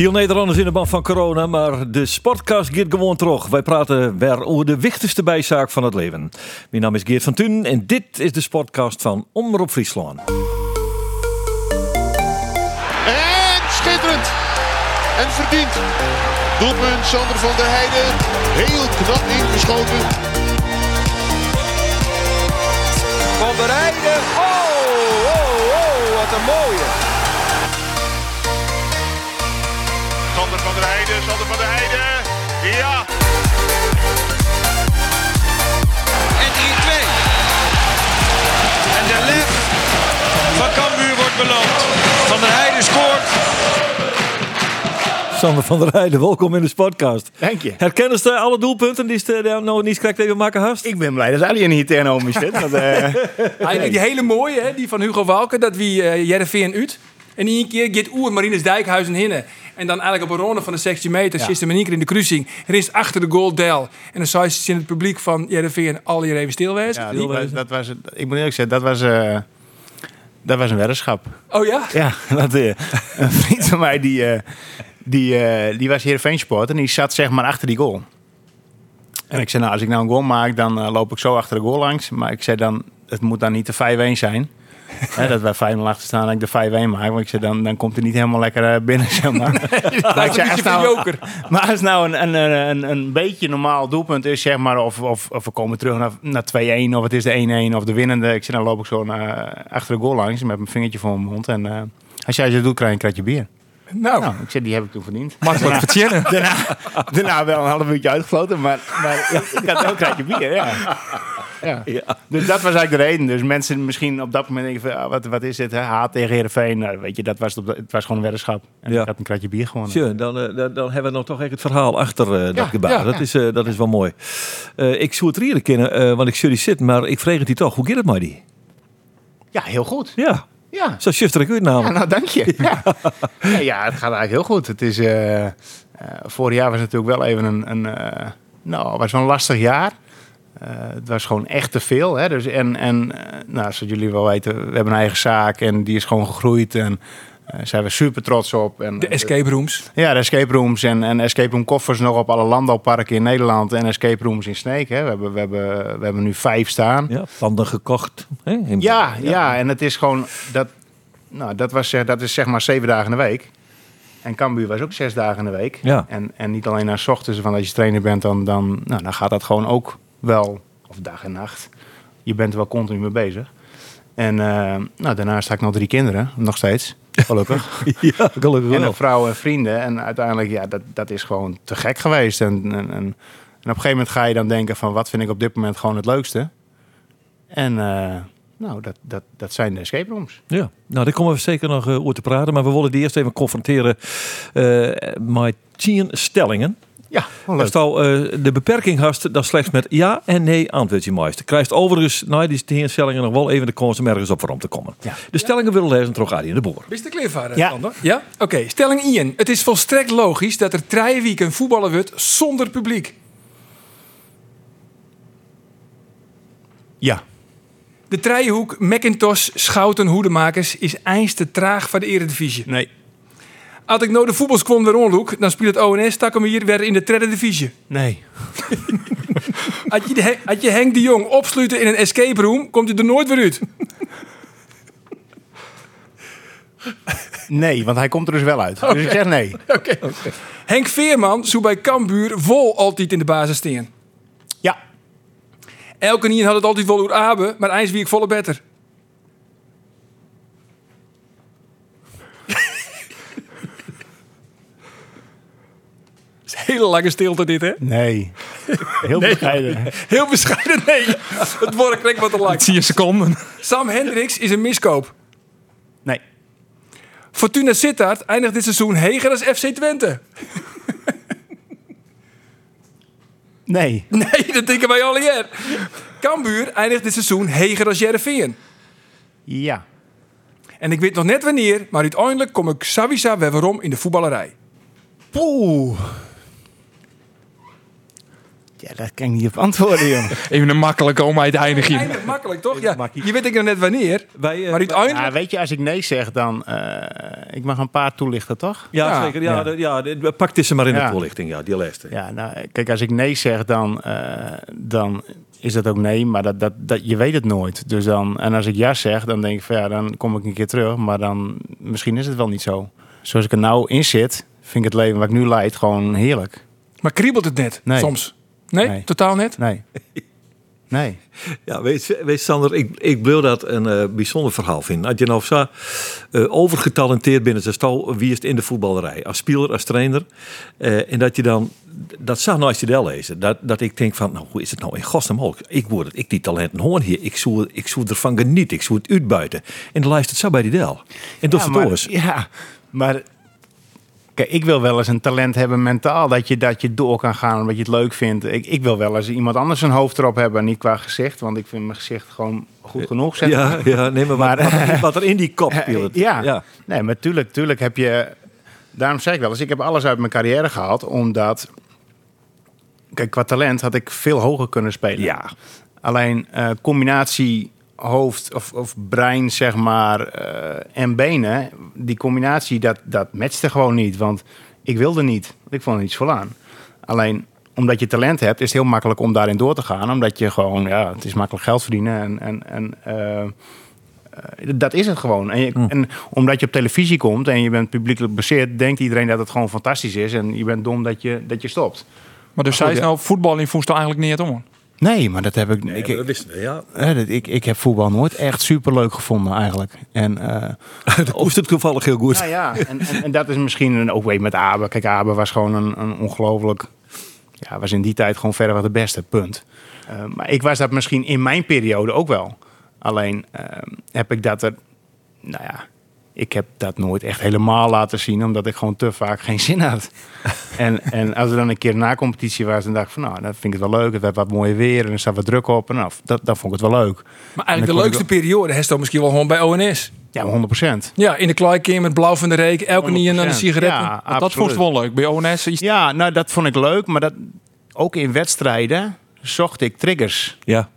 Heel Nederlanders in de band van corona, maar de sportcast gaat gewoon terug. Wij praten weer over de wichtigste bijzaak van het leven. Mijn naam is Geert van Thun en dit is de sportcast van Omroep Friesland. En schitterend. En verdiend. Doelpunt Sander van der Heijden. Heel knap ingeschoten. Van der Heijden. Oh, oh, oh, wat een mooie. Sander van der Heijden. Sander van der Heijden. Ja. En 3-2. En de lef van Cambuur wordt beloond. Van der Heijden scoort. Sander van der Heijden, welkom in de sportcast. Dank je. Herkennen ze alle doelpunten die ze daar nou niet correct even maken hast? Ik ben blij dat Ali niet tegenover me zit. Want, eh, Eigenlijk die hele mooie, hè, die van Hugo Walke, dat wie uh, Jereveen uit. En die een keer gaat oer Marines Dijkhuizen hinnen. En dan eigenlijk op een ronde van de 16 meter, Ja. zit hem in één keer in de kruising. Er is achter de goal Del. En dan zei ze in het publiek van Jereveen al hier even stilwezen. ja, die was- dat was, ik moet eerlijk zeggen, dat was, eh, dat was een weddenschap. Oh ja? Ja, dat, eh, een vriend van mij die, eh, die, eh, die was Heerenveen supporter en die zat zeg maar achter die goal. En ik zei, nou, als ik nou een goal maak, dan loop ik zo achter de goal langs. Maar ik zei dan, het moet dan niet de 5-1 zijn. Dat wij 5-0 achter staan en ik de 5-1 maak. Want ik zei, dan, dan komt hij niet helemaal lekker eh, binnen, zeg maar. ik zei, als van nou, joker. maar als nou een, een, een, een beetje normaal doelpunt is, zeg maar, of, of, of we komen terug naar, naar 2-1, of het is de 1-1 of de winnende. Ik zei, dan loop ik zo naar, achter de goal langs met mijn vingertje voor mijn mond. En eh, als jij zo doet, krijg je een kratje bier. Nou, Nou, ik zei, die heb ik toen verdiend. makkelijk vertjennen. Daarna, daarna wel een half uurtje uitgefloten, maar, maar ja, ik had wel een kratje bier, ja. Ja. Dus dat was eigenlijk de reden. Dus mensen misschien op dat moment denken van, ah, wat, wat is dit, hè? haat tegen Heerenveen. Nou, weet je, dat was het, op het was gewoon een weddenschap. En Ja. ik had een kratje bier gewonnen. Dan, eh, dan, dan hebben we nog toch echt het verhaal achter eh, dat Ja, gebaar. ja, dat, ja. Is, eh, dat is wel mooi. Ik zou het reden kennen, want ik die zitten, maar ik vreeg het die toch. Hoe gaat het met die? Ja, heel goed. Ja, Ja. zo shifter ik uit namelijk. Ja, nou, dank je. Ja. Ja, ja, het gaat eigenlijk heel goed. Het is, vorig jaar was het natuurlijk wel even een, een eh, nou, was wel een lastig jaar. Eh, het was gewoon echt te veel. Hè? Dus, en, en eh, nou, zoals jullie wel weten, we hebben een eigen zaak en die is gewoon gegroeid. En daar zijn we super trots op. En, De escape rooms. Ja, de escape rooms en, en escape room koffers nog op alle landbouwparken in Nederland. En escape rooms in Sneek. Hè? We, hebben, we, hebben, we hebben nu vijf staan. Ja, panden gekocht. Hè? Ja, ja, en het is gewoon dat. Nou, dat, was, dat is zeg maar zeven dagen in de week. En Cambuur was ook zes dagen in de week. Ja. En, en niet alleen naar 's ochtends, van als je trainer bent, dan, dan, nou, dan gaat dat gewoon ook wel, of dag en nacht. Je bent er wel continu mee bezig. En eh, nou, daarnaast had ik nog drie kinderen, nog steeds, gelukkig. Ja, gelukkig en een vrouw en vrienden. En uiteindelijk, ja, dat, dat is gewoon te gek geweest. En, en, en, en op een gegeven moment ga je dan denken van, wat vind ik op dit moment gewoon het leukste? En eh, nou, dat, dat, dat zijn de escape rooms. Ja, nou daar komen we zeker nog eh, over te praten. Maar we willen die eerst even confronteren eh met tien stellingen. Ja, wel Als leuk. je eh, de beperking hast, dan slechts met ja en nee antwoord je meest. Krijgt overigens, nou die stellingen nog wel even de kans om ergens op voor om te komen. Ja. De stellingen willen lezen terug Adi de Boer. Is de kleervader, Ja. Sander? Ja? Oké, stelling Ian. Het is volstrekt logisch dat er drie weken voetballen wordt zonder publiek. Ja. De trijhoek McIntosh, Schouten, Hoedemakers is eens te traag voor de eredivisie. Nee. Als ik nou de voetbalskwam weer onloek, dan speelt het ONS takken we hier weer in de derde divisie. Nee. Als je, de, als je Henk de Jong opsluiten in een escape room, komt hij er nooit weer uit. Nee, want hij komt er dus wel uit. Dus ik zeg nee. Oké. Henk Veerman zou bij Cambuur vol altijd in de basis staan. Ja. Elke nien had het altijd wel door Abe, maar eens wie ik volle beter. Is een hele lange stilte dit, hè? Nee. Heel bescheiden. Heel bescheiden, nee. Het woord klinkt wat te lang. Zie je seconden. Sam Hendricks is een miskoop. Nee. Fortuna Sittard eindigt dit seizoen heger als FC Twente. Nee. Nee, dat denken wij al hier. Cambuur eindigt dit seizoen heger als Jereveen. Ja. En ik weet nog net wanneer, maar uiteindelijk kom ik Savisa weer waarom in de voetballerij. Poeh. Ja, daar kan ik niet op antwoorden, joh. Even een makkelijke om uit te eindigen. Eindelijk makkelijk, toch? Ja, je weet ik nog net wanneer, Wij, eh, maar uiteindelijk... Ja, weet je, als ik nee zeg, dan... eh, ik mag een paar toelichten, toch? ja, Ja. zeker. Ja, Ja. ja, pak dit ze maar in Ja. de voorlichting, ja, die lijst. Ja, nou, kijk, als ik nee zeg, dan, eh, dan is dat ook nee. Maar dat, dat, dat, je weet het nooit. Dus dan, en als ik ja zeg, dan denk ik van ja, dan kom ik een keer terug. Maar dan, misschien is het wel niet zo. Zoals ik er nou in zit, vind ik het leven wat ik nu leid gewoon heerlijk. Maar kriebelt het net, Nee. soms? Nee? Nee. Totaal net? Nee. Nee. Ja, weet, weet Sander, ik, ik wil dat een eh, bijzonder verhaal vinden. Als je nou zo eh, overgetalenteerd binnen zijn stal, wie is het in de voetballerij? Als speler, als trainer. Eh, en dat je dan, dat zag nou als je dat lezen, dat, dat ik denk van, nou, hoe is het nou in godsnaam mogelijk? Ik word het, ik die talenten hoor hier, ik zou, ik zou ervan genieten, ik zou het uitbuiten. En dan lijst het zo bij die del. En dat ja, is het ja, maar kijk, ik wil wel eens een talent hebben mentaal dat je, dat je door kan gaan omdat je het leuk vindt. Ik, ik wil wel eens iemand anders een hoofd erop hebben, niet qua gezicht, want ik vind mijn gezicht gewoon goed genoeg. Zeg Ja, ja, nee, maar, wat, Maar- wat, wat er in die kop speelt. Ja. ja. Nee, maar tuurlijk, tuurlijk heb je. Daarom zeg ik wel eens, ik heb alles uit mijn carrière gehaald, omdat. Kijk, qua talent had ik veel hoger kunnen spelen. Ja. Alleen eh, combinatie hoofd of, of brein, zeg maar, eh, en benen, die combinatie, dat, dat matchte gewoon niet. Want ik wilde niet. Ik vond er niets voor aan. Alleen omdat je talent hebt, is het heel makkelijk om daarin door te gaan. Omdat je gewoon, ja, het is makkelijk geld verdienen. En, en, en eh, eh, dat is het gewoon. En, je, en omdat je op televisie komt en je bent publiekelijk baseerd, denkt iedereen dat het gewoon fantastisch is. En je bent dom dat je, dat je stopt. Maar dus zij is nou voetbal in voest eigenlijk niet om. Nee, maar dat heb ik. Nee, ik, dat wisten we, ja. Ik, ik heb voetbal nooit echt super leuk gevonden eigenlijk. En, eh, Dat moest het toevallig heel goed. nou ja, en, en, en dat is misschien een, ook weer met Abe. Kijk, Abe was gewoon een, een ongelooflijk... Ja, was in die tijd gewoon verder de beste, punt. Eh, maar ik was dat misschien in mijn periode ook wel. Alleen eh, heb ik dat er... Nou ja, ik heb dat nooit echt helemaal laten zien... omdat ik gewoon te vaak geen zin had. en, en als er dan een keer na competitie was... dan dacht ik van, nou, dat vind ik het wel leuk. Het werd wat mooier weer en er staat wat druk op. En nou, dat, dat vond ik het wel leuk. Maar En eigenlijk de leukste periode heeft misschien wel gewoon bij ONS. Ja, maar 100 procent. Ja, in de kleikeer met blauw van de reek, elke niet aan de 100%. sigaretten. Ja, dat vond ik wel leuk. Bij ONS is Ja, nou dat vond ik leuk, maar dat, ook in wedstrijden zocht ik triggers. Ja.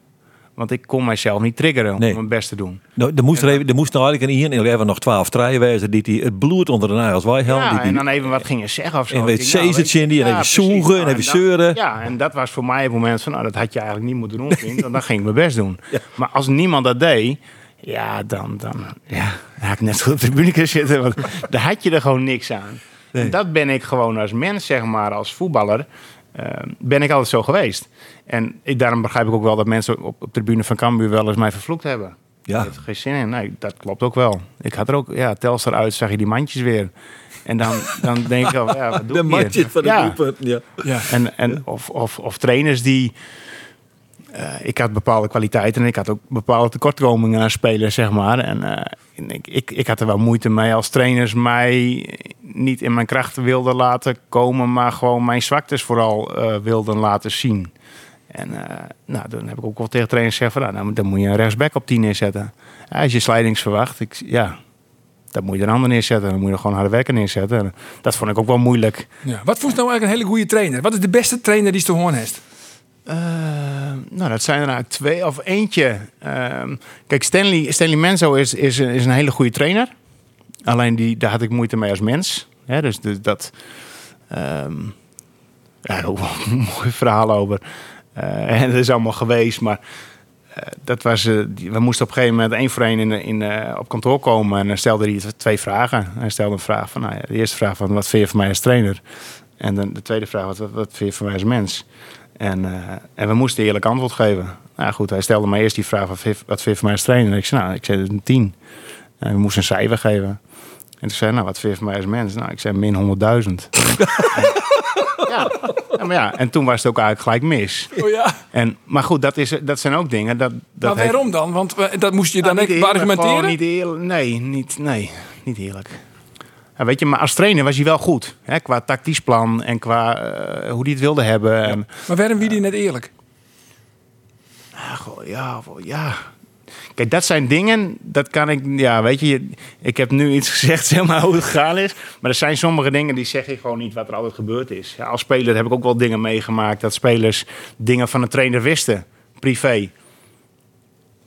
Want ik kon mijzelf niet triggeren Nee. om mijn best te doen. Nou, er moest, er, even, er moest nou eigenlijk een Ian, en nog twaalf treien wezen, die, die het bloed onder de nagels helden. Ja, die, die, en dan even wat gingen zeggen of zo. En weet nou, Cezertje weet je- in die, en even zoegen en Nou, even zeuren. Ja, en dat was voor mij het moment van, nou dat had je eigenlijk niet moeten doen, vriend. Want dan ging ik mijn best doen. Maar als niemand dat deed, ja, dan, dan, ja, dan had ik net zo op de tribune kunnen zitten. Want daar had je er gewoon niks aan. En dat ben ik gewoon als mens, zeg maar, als voetballer, eh, ben ik altijd zo geweest. En ik, daarom begrijp ik ook wel dat mensen op, op de tribune van Cambuur wel eens mij vervloekt hebben. Ja. Ik heb er geen zin in. Nee, dat klopt ook wel. Ik had er ook, ja, Telstar uit, zag je die mandjes weer. En dan, dan denk ik wel, ja, wat doe de ik hier? van de ja. Ja. Ja. En, en of, of, of trainers die. Eh, ik had bepaalde kwaliteiten en ik had ook bepaalde tekortkomingen aan spelers, zeg maar. En eh, ik, ik, ik had er wel moeite mee als trainers mij niet in mijn krachten wilden laten komen, maar gewoon mijn zwaktes vooral eh, wilden laten zien. En nou, dan heb ik ook wel tegen trainers gezegd: van, nou, dan, moet je een rechtsback op 10 neerzetten. Als je slidings verwacht, ik, ja, dan moet je een ander neerzetten. Dan moet je er gewoon harde werken neerzetten. En dat vond ik ook wel moeilijk. Ja. Wat je nou eigenlijk een hele goede trainer? Wat is de beste trainer die te horen heeft? Eh, nou, dat zijn er eigenlijk twee of eentje. Ehm, kijk, Stanley, Stanley Menzo is, is, is een hele goede trainer. Alleen die, daar had ik moeite mee als mens. Hè, dus, dat. ehm ja, ook een mooi verhaal over. Eh, en dat is allemaal geweest, maar. eh, dat was, we moesten op een gegeven moment één voor één in, in, op kantoor komen. En dan stelde hij twee vragen. Hij stelde een vraag van, nou ja, de eerste vraag van, wat vind je van mij als trainer? En dan de tweede vraag, wat, wat vind je van mij als mens? En, eh, en we moesten eerlijk antwoord geven. Nou goed, hij stelde mij eerst die vraag, wat vind, je- van mij als trainer? En ik zei, nou, ik zei, een tien. En we moesten een cijfer geven. En toen zei hij, nou, wat vind je van mij als mens? Nou, ik zei, min 100.000. ja. ja, maar ja, en toen was het ook eigenlijk gelijk mis. Oh ja. En, maar goed, dat, is, dat zijn ook dingen. Dat, dat Maar waarom dan? Want eh, dat moest je dan nou, echt niet eerlijk, argumenteren? Niet eerlijk, nee, niet, nee, niet eerlijk. Ja, weet je, maar als trainer was hij wel goed. Hè, qua tactisch plan en qua eh, hoe hij het wilde hebben. En, Maar waarom wie die net eerlijk? ja, goh, ja, goh, ja. kijk, dat zijn dingen, dat kan ik, ja, weet je, ik heb nu iets gezegd, zeg maar, hoe het gegaan is. Maar er zijn sommige dingen die zeg ik gewoon niet wat er altijd gebeurd is. Ja, als speler heb ik ook wel dingen meegemaakt dat spelers dingen van een trainer wisten, privé.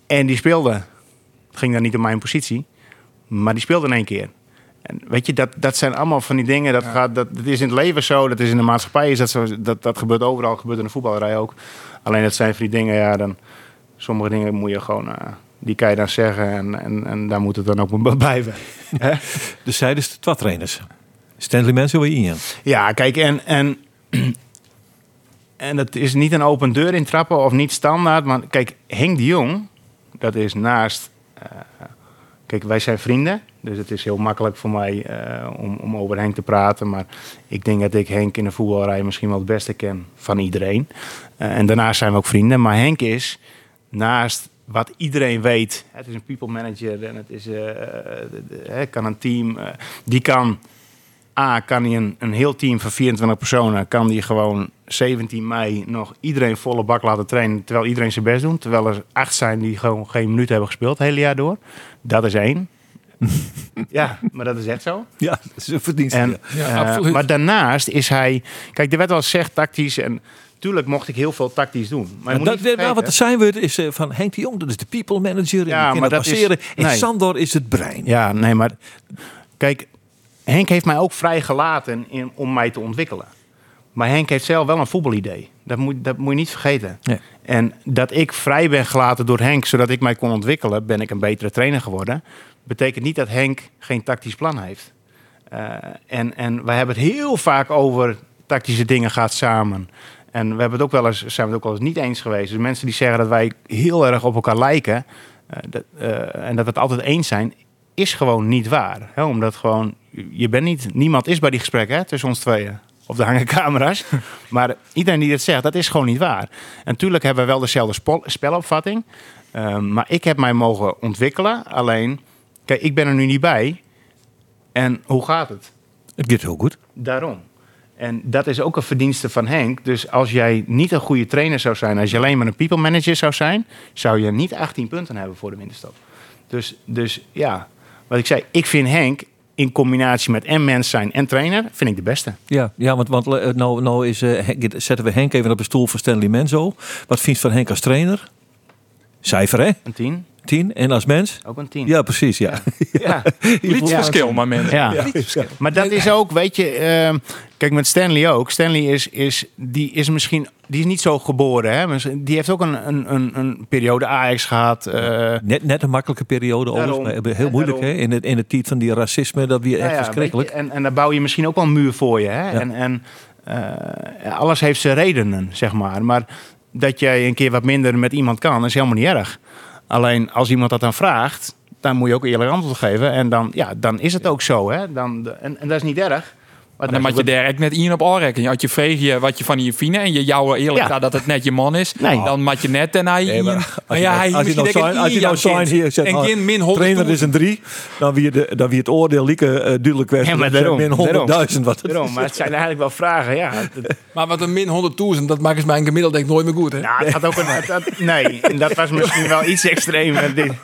En die speelden. Het ging dan niet om mijn positie, maar die speelde in één keer. En weet je, dat, dat zijn allemaal van die dingen. Dat, gaat, dat, dat is in het leven zo, dat is in de maatschappij is dat zo. Dat, dat gebeurt overal, dat gebeurt in de voetballerij ook. Alleen dat zijn van die dingen, ja, dan. Sommige dingen moet je gewoon. eh, die kan je dan zeggen en, en, en daar moet het dan ook blijven. Hè? Dus zij dus de twee trainers. Stanley Menzo weer in. Ja, kijk, en, en, en het is niet een open deur in trappen of niet standaard. Maar kijk, Henk de Jong, dat is naast. eh, kijk, wij zijn vrienden. Dus het is heel makkelijk voor mij eh, om, om over Henk te praten. Maar ik denk dat ik Henk in de voetbalrij misschien wel het beste ken van iedereen. Eh, en daarnaast zijn we ook vrienden. Maar Henk is naast wat iedereen weet. Het is een people manager en het is, eh, kan een team. die kan A, kan hij een, een heel team van 24 personen, kan die gewoon 17 mei nog iedereen volle bak laten trainen, terwijl iedereen zijn best doet. Terwijl er acht zijn die gewoon geen minuut hebben gespeeld het hele jaar door. Dat is één. Ja, maar dat is echt zo. Ja, dat is een verdienste. En, ja. Ja, eh, absoluut. Maar daarnaast is hij... Kijk, er werd wel gezegd tactisch en... Tuurlijk mocht ik heel veel tactisch doen. Maar moet dat, nou, wat er zijn we is eh, van Henk de Jong, dat is de people manager. Ja, die kan maar dat is- passeren. En nee. Sandor is het brein. Ja, nee, maar kijk, Henk heeft mij ook vrij gelaten in, om mij te ontwikkelen. Maar Henk heeft zelf wel een voetbalidee. Dat moet, dat moet je niet vergeten. Nee. En dat ik vrij ben gelaten door Henk, zodat ik mij kon ontwikkelen, ben ik een betere trainer geworden. Betekent niet dat Henk geen tactisch plan heeft. Eh, en, en wij hebben het heel vaak over tactische dingen gaat samen. En we hebben het ook wel eens, zijn we het ook wel eens niet eens geweest. Dus mensen die zeggen dat wij heel erg op elkaar lijken. eh, dat, eh, en dat we het altijd eens zijn, is gewoon niet waar. Hè? Omdat gewoon, je bent niet, niemand is bij die gesprekken hè, tussen ons tweeën. Of de hangen camera's. maar iedereen die dit zegt, dat is gewoon niet waar. En natuurlijk hebben we wel dezelfde spelopvatting. Ehm, maar ik heb mij mogen ontwikkelen. Alleen, kijk, ik ben er nu niet bij. En hoe gaat het? Het gaat heel goed. Daarom. En dat is ook een verdienste van Henk. Dus als jij niet een goede trainer zou zijn, als je alleen maar een people manager zou zijn, zou je niet 18 punten hebben voor de winterstop. Dus, dus ja, wat ik zei, ik vind Henk in combinatie met en mens zijn en trainer, vind ik de beste. Ja, ja want, want eh, nou, nou is, eh, zetten we Henk even op de stoel voor Stanley Menzo. Wat vindt van Henk als trainer? Cijfer, hè? Een 10, 10. En als mens? ook een 10. Ja, precies. Ja. ja. Liedjesverschil, maar mensen. Ja. Maar dat is ook, weet je, ehm, kijk met Stanley ook. Stanley is, is, die is misschien, die is niet zo geboren. Hè? Die heeft ook een, een, een, een periode Ajax gehad. eh, Net, net een makkelijke periode. Daarom. overigens, maar Heel moeilijk, hè? In het, in het tijd van die racisme, dat weer echt Ja, ja, verschrikkelijk. je, En, en dan bouw je misschien ook wel een muur voor je. Hè? Ja. En, en eh, alles heeft zijn redenen, zeg maar. Maar dat jij een keer wat minder met iemand kan, is helemaal niet erg. Alleen als iemand dat dan vraagt, dan moet je ook eerlijk antwoord geven. En dan, ja, dan is het ook zo. Hè? Dan, en, en dat is niet erg. Maar dan moet je daar echt net in op aanrekken. Als je vreeg je wat je van je vrienden en je jou eerlijk Ja. staat dat het net je man is, Nee. dan moet je net en hij. Nee, maar Ian- als maar je ja, nou- hij als je nou sign- als je nou hier zet, en geen min 100 Trainer is een 3, dan wie het, dan wie het oordeel lieke eh, duidelijk werd. Ja, maar daarom, min 100.000 wat het Daarom, maar het zijn eigenlijk wel vragen. Ja, Maar wat een min 100.000, dat maakt mijn gemiddeld denk ik nooit meer goed. Hè? nou, het had ook een, dat, nee, en dat was misschien wel iets extremer.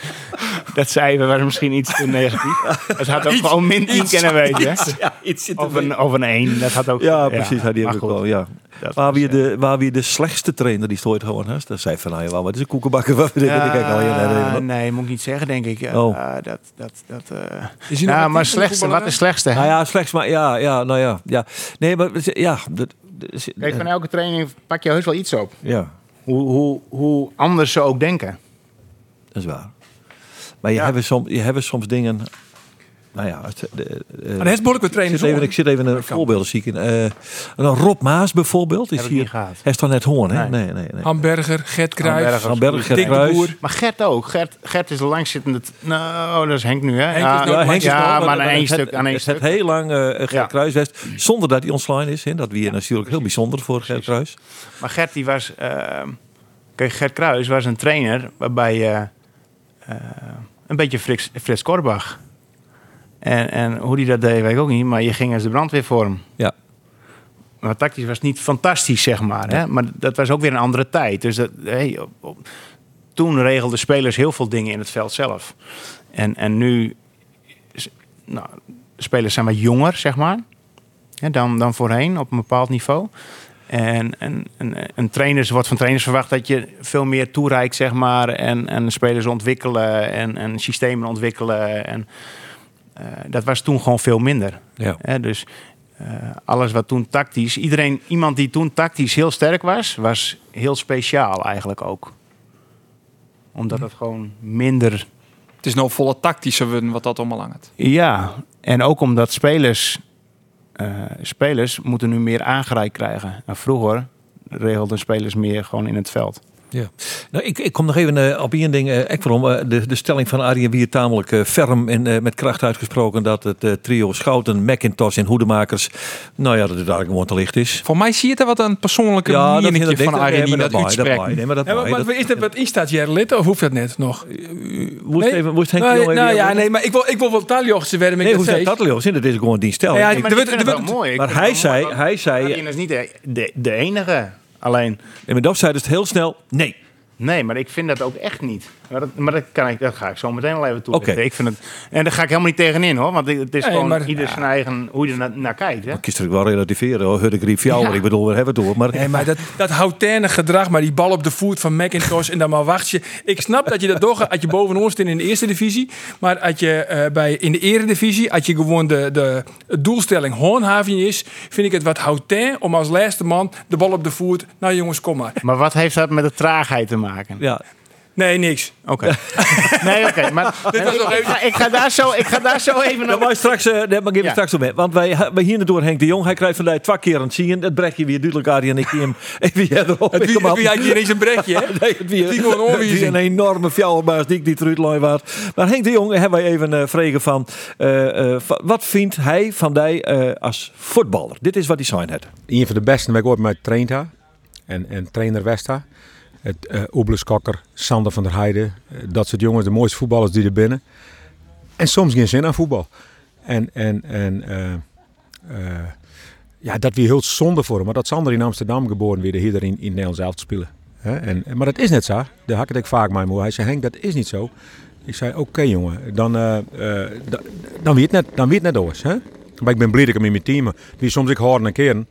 Dat, cijfer was misschien iets te negatief. Het had ook gewoon min 10 kunnen weten. hè? Ja, iets zit Of een, of een 1. Dat had ook. Ja, precies. Ja, die heb ik wel, ja. Waar was, wie, de, waar wie de slechtste trainer die ooit gewoon heeft, dat zei van nou ja, wel, het is een koekenbakker. Wat weet ik, al je Ja, naar nee, moet ik niet zeggen, denk ik. Oh. Uh, dat, dat, dat, uh... Is Ja, actief maar slechtste, wat is slechtste? Nou ja, slechts maar ja, ja, nou ja, ja. Nee, maar ja, dat, dat- Kijk, van elke training pak je heus wel iets op. ja, Hoe, hoe, hoe anders ze ook denken. dat is waar. Maar je Ja. hebt soms, je hebt soms dingen. Nou ja, het, de, eh, Maar behoorlijk wat ik, trainers. zit even, ik zit even een voorbeeld zieken. Eh nou, Rob Maas bijvoorbeeld is ik hier. Hij is toch net hoorn, hè? Nee. Nee, nee, nee. Hamburger, Gert Kruijs. Hamburger. Gert Kruijs. Maar Gert ook. Gert, Gert is de langzittende... Nou, dat is Henk nu, hè? Henk is ja, nog ja, Henk, ja, maar aan één stuk. Aan één het, stuk. het heel lang eh Gert Ja. Kruijs West, zonder dat hij ontslaan is. Hè, dat weer natuurlijk heel bijzonder voor Gert Kruijs. Maar Gert, die was... eh, kijk, Gert Kruis was een trainer waarbij eh, een beetje Frits, Frits Korbach. En, en hoe die dat deed, weet ik ook niet. Maar je ging als de brandweer voor hem. Ja. Maar tactisch was het niet fantastisch, zeg maar. Hè? Maar dat was ook weer een andere tijd. Dus dat, hey, op- op- toen regelden spelers heel veel dingen in het veld zelf. En, en nu, nou, spelers zijn wat jonger, zeg maar, hè, dan, dan voorheen op een bepaald niveau. En, en, en een trainers wordt van trainers verwacht dat je veel meer toereikt, zeg maar, en, en spelers ontwikkelen en, en systemen ontwikkelen. En, eh, dat was toen gewoon veel minder. Ja. Hè, dus eh, alles wat toen tactisch, iedereen, iemand die toen tactisch heel sterk was, was heel speciaal eigenlijk ook. Omdat het gewoon minder. Het is nou volle tactische win wat dat allemaal hangt. Ja, en ook omdat spelers, eh, spelers moeten nu meer aangereikt krijgen. En vroeger regelden spelers meer gewoon in het veld. Ja. Nou, ik, ik kom nog even eh, op één ding. eh ik waarom eh, de, de stelling van Arjen Wier tamelijk eh, ferm en eh, met kracht uitgesproken dat het eh, trio Schouten, McIntosh en Hoedemakers, nou ja, dat het eigenlijk gewoon te licht is. Voor mij zie je er wat een persoonlijke Ja, dat ik van dat- Arjen nee, die maar dat dat dat uitspreekt. Nee, maar dat Ja, maar, dat- wat is dat wat in staat jij lid of hoeft dat net nog? Moest even, moest Henk nou, even- nou ja, nee, maar ik wil, ik wil wel taljochtse werden met Nee, dat hoe dat, Leeuw? Dat is gewoon die stelling. Ja, maar Maar, maar hij zei, hij zei, Arjen is niet de enige. Alleen, en met dat zei dus heel snel, nee. Nee, maar ik vind dat ook echt niet. Maar dat, maar dat, kan ik, dat ga ik zo meteen wel even toelichten. Oké. Ik vind het, en daar ga ik helemaal niet tegenin hoor. Want het is Nee, gewoon maar- ieder zijn eigen, hoe je er naar, naar kijkt. Hè? Ik kies er wel relativeren, hoor. Hudde griep jou, Ja. maar ik bedoel, we hebben het door. Maar, Nee, maar dat, dat houterne gedrag, maar die bal op de voet van McIntosh en dan maar wacht je. Ik snap dat je dat doorgaat als je boven ons staat in de eerste divisie. Maar als je eh, bij, in de eredivisie, als je gewoon de, de doelstelling hoornhaven is, vind ik het wat houtain om als laatste man de bal op de voet. Nou jongens, kom maar. Maar wat heeft dat met de traagheid te maken? Ja, Nee, niks. Oké. nee, oké. maar Dit was nog ik, even- ga, ik, ga daar zo, ik ga daar zo even naar... was straks, eh dat mag ik Ja. straks op met. Want wij, wij hier door Henk de Jong. Hij krijgt vandaag twee keer aan het zien. Dat brecht je weer duidelijk aan en ik zie hem even erop. Het wie, wie had hier eens een brekje, hè? Nee, het wie, Die het wie een enorme fjouwerbaas die ik die eruit waard. Maar Henk de Jong hebben wij even eh vregen van. eh, eh, va- wat vindt hij van die eh, als voetballer? Dit is wat hij zijn had. een van de beste waar ik ooit mee traind heb. En, en trainer Westa. Het uh, Sander van der Heijden. eh, dat soort jongens, de mooiste voetballers die er binnen. En soms geen zin aan voetbal. En, en, en eh, ja, dat weer heel zonde voor hem. Maar dat Sander in Amsterdam geboren weer hier in, in Nederland zelf te spelen. En, maar dat is net zo. Daar had ik vaak mee moe. Hij zei, Henk, dat is niet zo. Ik zei, oké jongen, dan, da- dan weet het net, dan net. Hè? Maar ik ben blij dat ik hem in mijn team. Die soms ik hoorde en keren.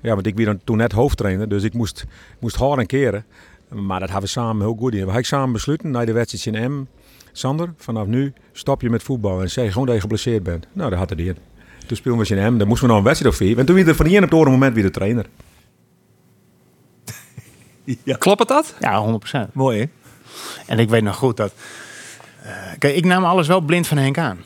Ja, want ik dan toen net hoofdtrainer, dus ik moest, moest hard en keren. Maar dat hebben we samen heel goed in. We hebben samen besloten, na de wedstrijd in M, Sander, vanaf nu stop je met voetbal en zeg gewoon dat je geblesseerd bent. Nou, dat had hij in. Toen speelden we in M, dan moesten we nog een wedstrijd of vier. En toen weer van hier op het moment weer de trainer. Klopt het dat? Ja, 100%. Mooi hè? En ik weet nog goed dat... eh, kijk, ik nam alles wel blind van Henk aan.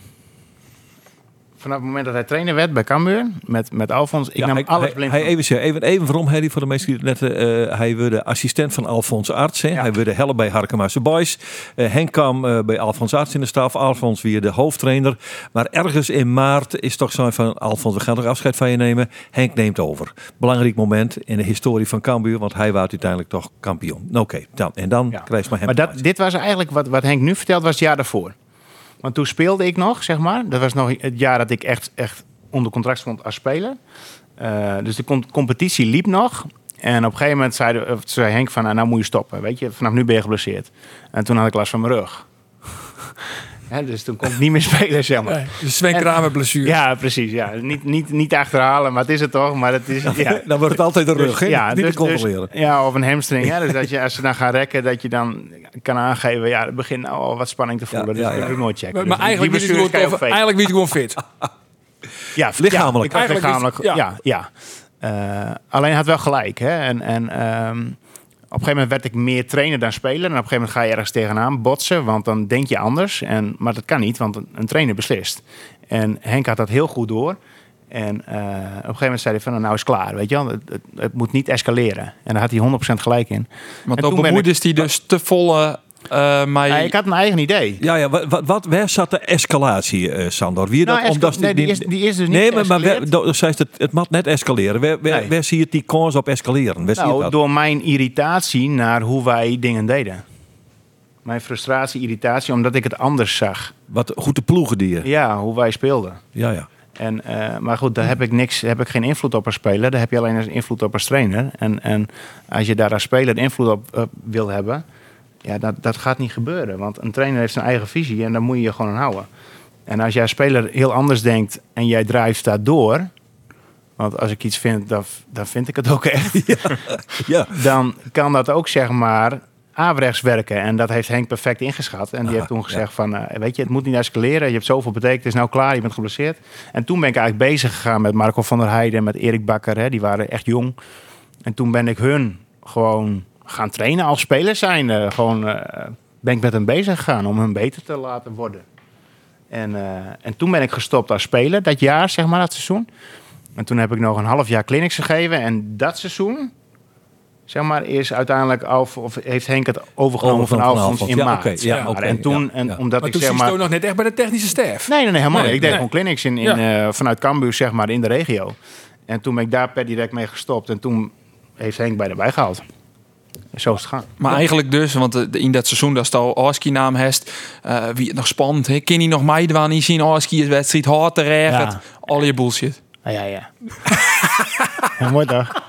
Vanaf het moment dat hij trainer werd bij Cambuur, met, met Alfons, ik Ja, nam hij, alles hij, blind hij van even, even, even waarom Harry voor de mensen die het net eh, hij werd assistent van Alfons Arts. Hè. Ja. Hij werd helpen bij Harkemaarse Boys. Eh, Henk kwam eh, bij Alfons Arts in de staf. Alfons weer de hoofdtrainer. Maar ergens in maart is toch zo van Alfons, we gaan toch afscheid van je nemen. Henk neemt over. Belangrijk moment in de historie van Cambuur, want hij was uiteindelijk toch kampioen. Nou, Oké, dan en dan Ja. krijg je maar hem. Maar dat, dit was eigenlijk wat, wat Henk nu vertelt, was het jaar daarvoor. Want toen speelde ik nog, zeg maar. Dat was nog het jaar dat ik echt, echt onder contract stond als speler. Eh, dus de com- competitie liep nog. En op een gegeven moment zei, zei Henk van, nou, nou moet je stoppen. Weet je, vanaf nu ben je geblesseerd. En toen had ik last van mijn rug. Hè, dus toen kon ik niet meer spelen, zeg maar. Nee, de Sven Kramer blessure. Ja, precies. Ja. Niet, niet, niet achterhalen, maar het is het toch. Maar het is, ja. dan wordt het altijd een rug, hè? Ja, niet dus, te controleren. dus- ja, of een hamstring. Hè? Dus dat je als ze dan gaan rekken, dat je dan kan aangeven, ja, het begint nou al wat spanning te voelen. Ja, dus ja, dat ik nooit checken. Maar, Dus eigenlijk is faken. eigenlijk wie is gewoon fit. Ja, Lichamelijk. Ja, lichamelijk. is- Ja, ja. ja. Eh, alleen had wel gelijk. Hè? En, en ehm, op een gegeven moment werd ik meer trainer dan speler. En op een gegeven moment ga je ergens tegenaan botsen, want dan denk je anders. En, maar dat kan niet, want een, trainer beslist. En Henk had dat heel goed door. En eh, op een gegeven moment zei hij van, nou is het klaar, weet je wel. Het, het, het moet niet escaleren. En daar had hij 100% gelijk in. Want dan bemoeide hij dus te volle eh. Ja, ik had mijn eigen idee. Ja, ja, wat, wat, wat, waar zat de escalatie, eh Sandor? Wie Nou, dat, esca- omdat nee, die is- die is dus niet Nee, maar, maar waar, het, het mag net escaleren. Waar, waar, Nee. waar zie je die kans op escaleren? Waar Nou, dat? door mijn irritatie naar hoe wij dingen deden. Mijn frustratie, irritatie, omdat ik het anders zag. Wat goed de ploegen die je. Ja, hoe wij speelden. Ja, ja. En, eh, maar goed, daar heb ik niks, heb ik geen invloed op als speler. Daar heb je alleen invloed op als trainer. En, en als je daar als speler invloed op wil hebben, Ja, dat, dat gaat niet gebeuren. Want een trainer heeft zijn eigen visie en daar moet je je gewoon aan houden. En als jij speler heel anders denkt en jij drijft daar door... Want als ik iets vind, dan, dan vind ik het ook echt. Ja. Dan kan dat ook zeg maar averechts werken. En dat heeft Henk perfect ingeschat. En die Aha, heeft toen gezegd van, eh, weet je, het moet niet escaleren. Je hebt zoveel betekend, het is nou klaar, je bent geblesseerd. En toen ben ik eigenlijk bezig gegaan met Marco van der Heijden en met Erik Bakker. Hè, die waren echt jong. En toen ben ik hun gewoon gaan trainen als spelers zijn. eh, gewoon eh, ben ik met hen bezig gegaan om hun beter te laten worden. En, eh, en toen ben ik gestopt als speler, dat jaar, zeg maar, dat seizoen. En toen heb ik nog een half jaar clinics gegeven. En dat seizoen, zeg maar, is uiteindelijk Alf, of heeft Henk het overgenomen van Overgenomen van Alfons in. Ja, maart. ja, zeg maar. oké, en toen, ja, en ja. omdat Maar ik toen zeg maar... toch nog net echt bij de technische staf. Nee, nee, nee, helemaal Nee, niet. Ik deed nee. gewoon clinics in, in, eh, vanuit Cambuur, zeg maar, in de regio. En toen ben ik daar per direct mee gestopt. En toen heeft Henk bij erbij gehaald. En zo is het gaan. Maar eigenlijk dus, want eh, in dat seizoen dat al Orski naam heeft, eh, wie het nog spannend, hè? Ken hij nog meedoen niet zien Orski is wedstrijd hard te regent, Ja. al je bullshit. Ah, ja, ja. ja mooi toch?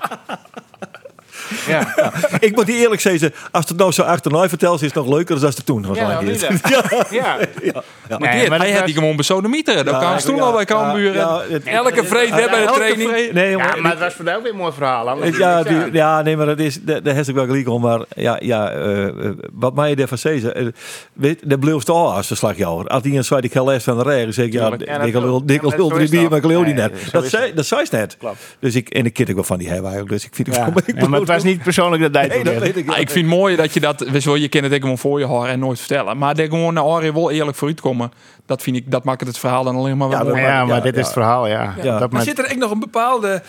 Ja. Ik moet die eerlijk zeggen, als het nou zo achterna vertelt, is het nog leuker dan als het toen was. Ja, eigenlijk. niet Ja. Ja. Maar Nee, dit, maar hij had die gewoon besodemieteren. Dat kan stoel al bij Cambuur. Ja, Elke vreed hè, bij de training. Nee. Ja, maar het was voor jou weer een mooi verhaal. Ja, die, ja, nee, maar dat is, daar daar heb ik wel gelijk om. Maar ja, ja eh, eh, wat mij ervan zeggen, uh, weet, dat bleef toch als een slagjouwer. Als die een ik heb les van de regen, zeg ik, ja. Ja, dikke lul, Ja, lul, drie bier, maar ik geloof die net. Dat zei, dat. dat zei ze net. Klopt. Dus ik, en ik ken ook wel van die hebben eigenlijk, dus ik vind het Ja. gewoon een beetje Ja, maar het was niet persoonlijk dat hij Nee, toen dat deed. weet ik Ah, ik vind het mooi dat je dat, weet je wel, je kent het gewoon voor je haar en nooit vertellen. Maar dat gewoon naar Arie wel eerlijk vooruit komen, dat vind ik, dat maakt het verhaal dan alleen maar wel Ja, mooi. dat- Ja, maar dit ja. is het verhaal, ja. Ja. Dat Maar zit er echt nog een bepaalde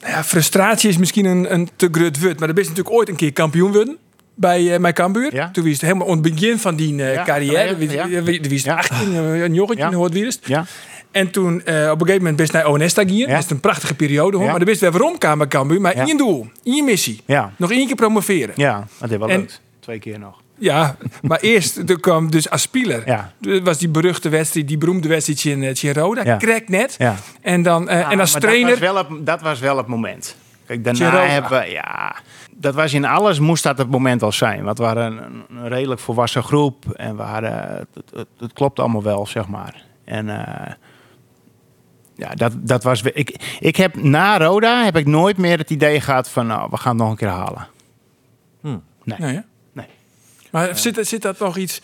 nou ja, frustratie is misschien een, een te groot woord, maar er is natuurlijk ooit een keer kampioen worden bij eh mijn Cambuur. Ja. Toen was het helemaal aan het begin van die eh, Ja, carrière. ja, ja. Wie- wie- wie is Ja. 18, eh, een jongetje, Ja. hoort wie is het? En toen eh, op een gegeven moment best naar Onesta ging. Ja. Dat is een prachtige periode, hoor. Ja. maar dan wist wel waarom kwam bij Cambuur. Maar Ja. één doel, één missie. ja, Nog één keer promoveren. ja. Dat is wel En- leuk. Twee keer nog. Ja, maar eerst er kwam dus als speler. Ja. Er was die beruchte wedstrijd, die beroemde wedstrijd in, eh, in Roda. Ja. Krek net. Ja. En, dan, eh, en als maar trainer... Dat was, wel het, dat was wel het moment. Kijk, daarna hebben we... Ja, dat was in alles moest dat het moment al zijn. Want we waren een, een redelijk volwassen groep. En we hadden... Het, het, het, het klopt allemaal wel, zeg maar. En... eh, ja, dat, dat was... Ik, ik heb na Roda heb ik nooit meer het idee gehad van... Nou, we gaan het nog een keer halen. Nee. Nee? Nee. Maar zit, zit dat nog iets...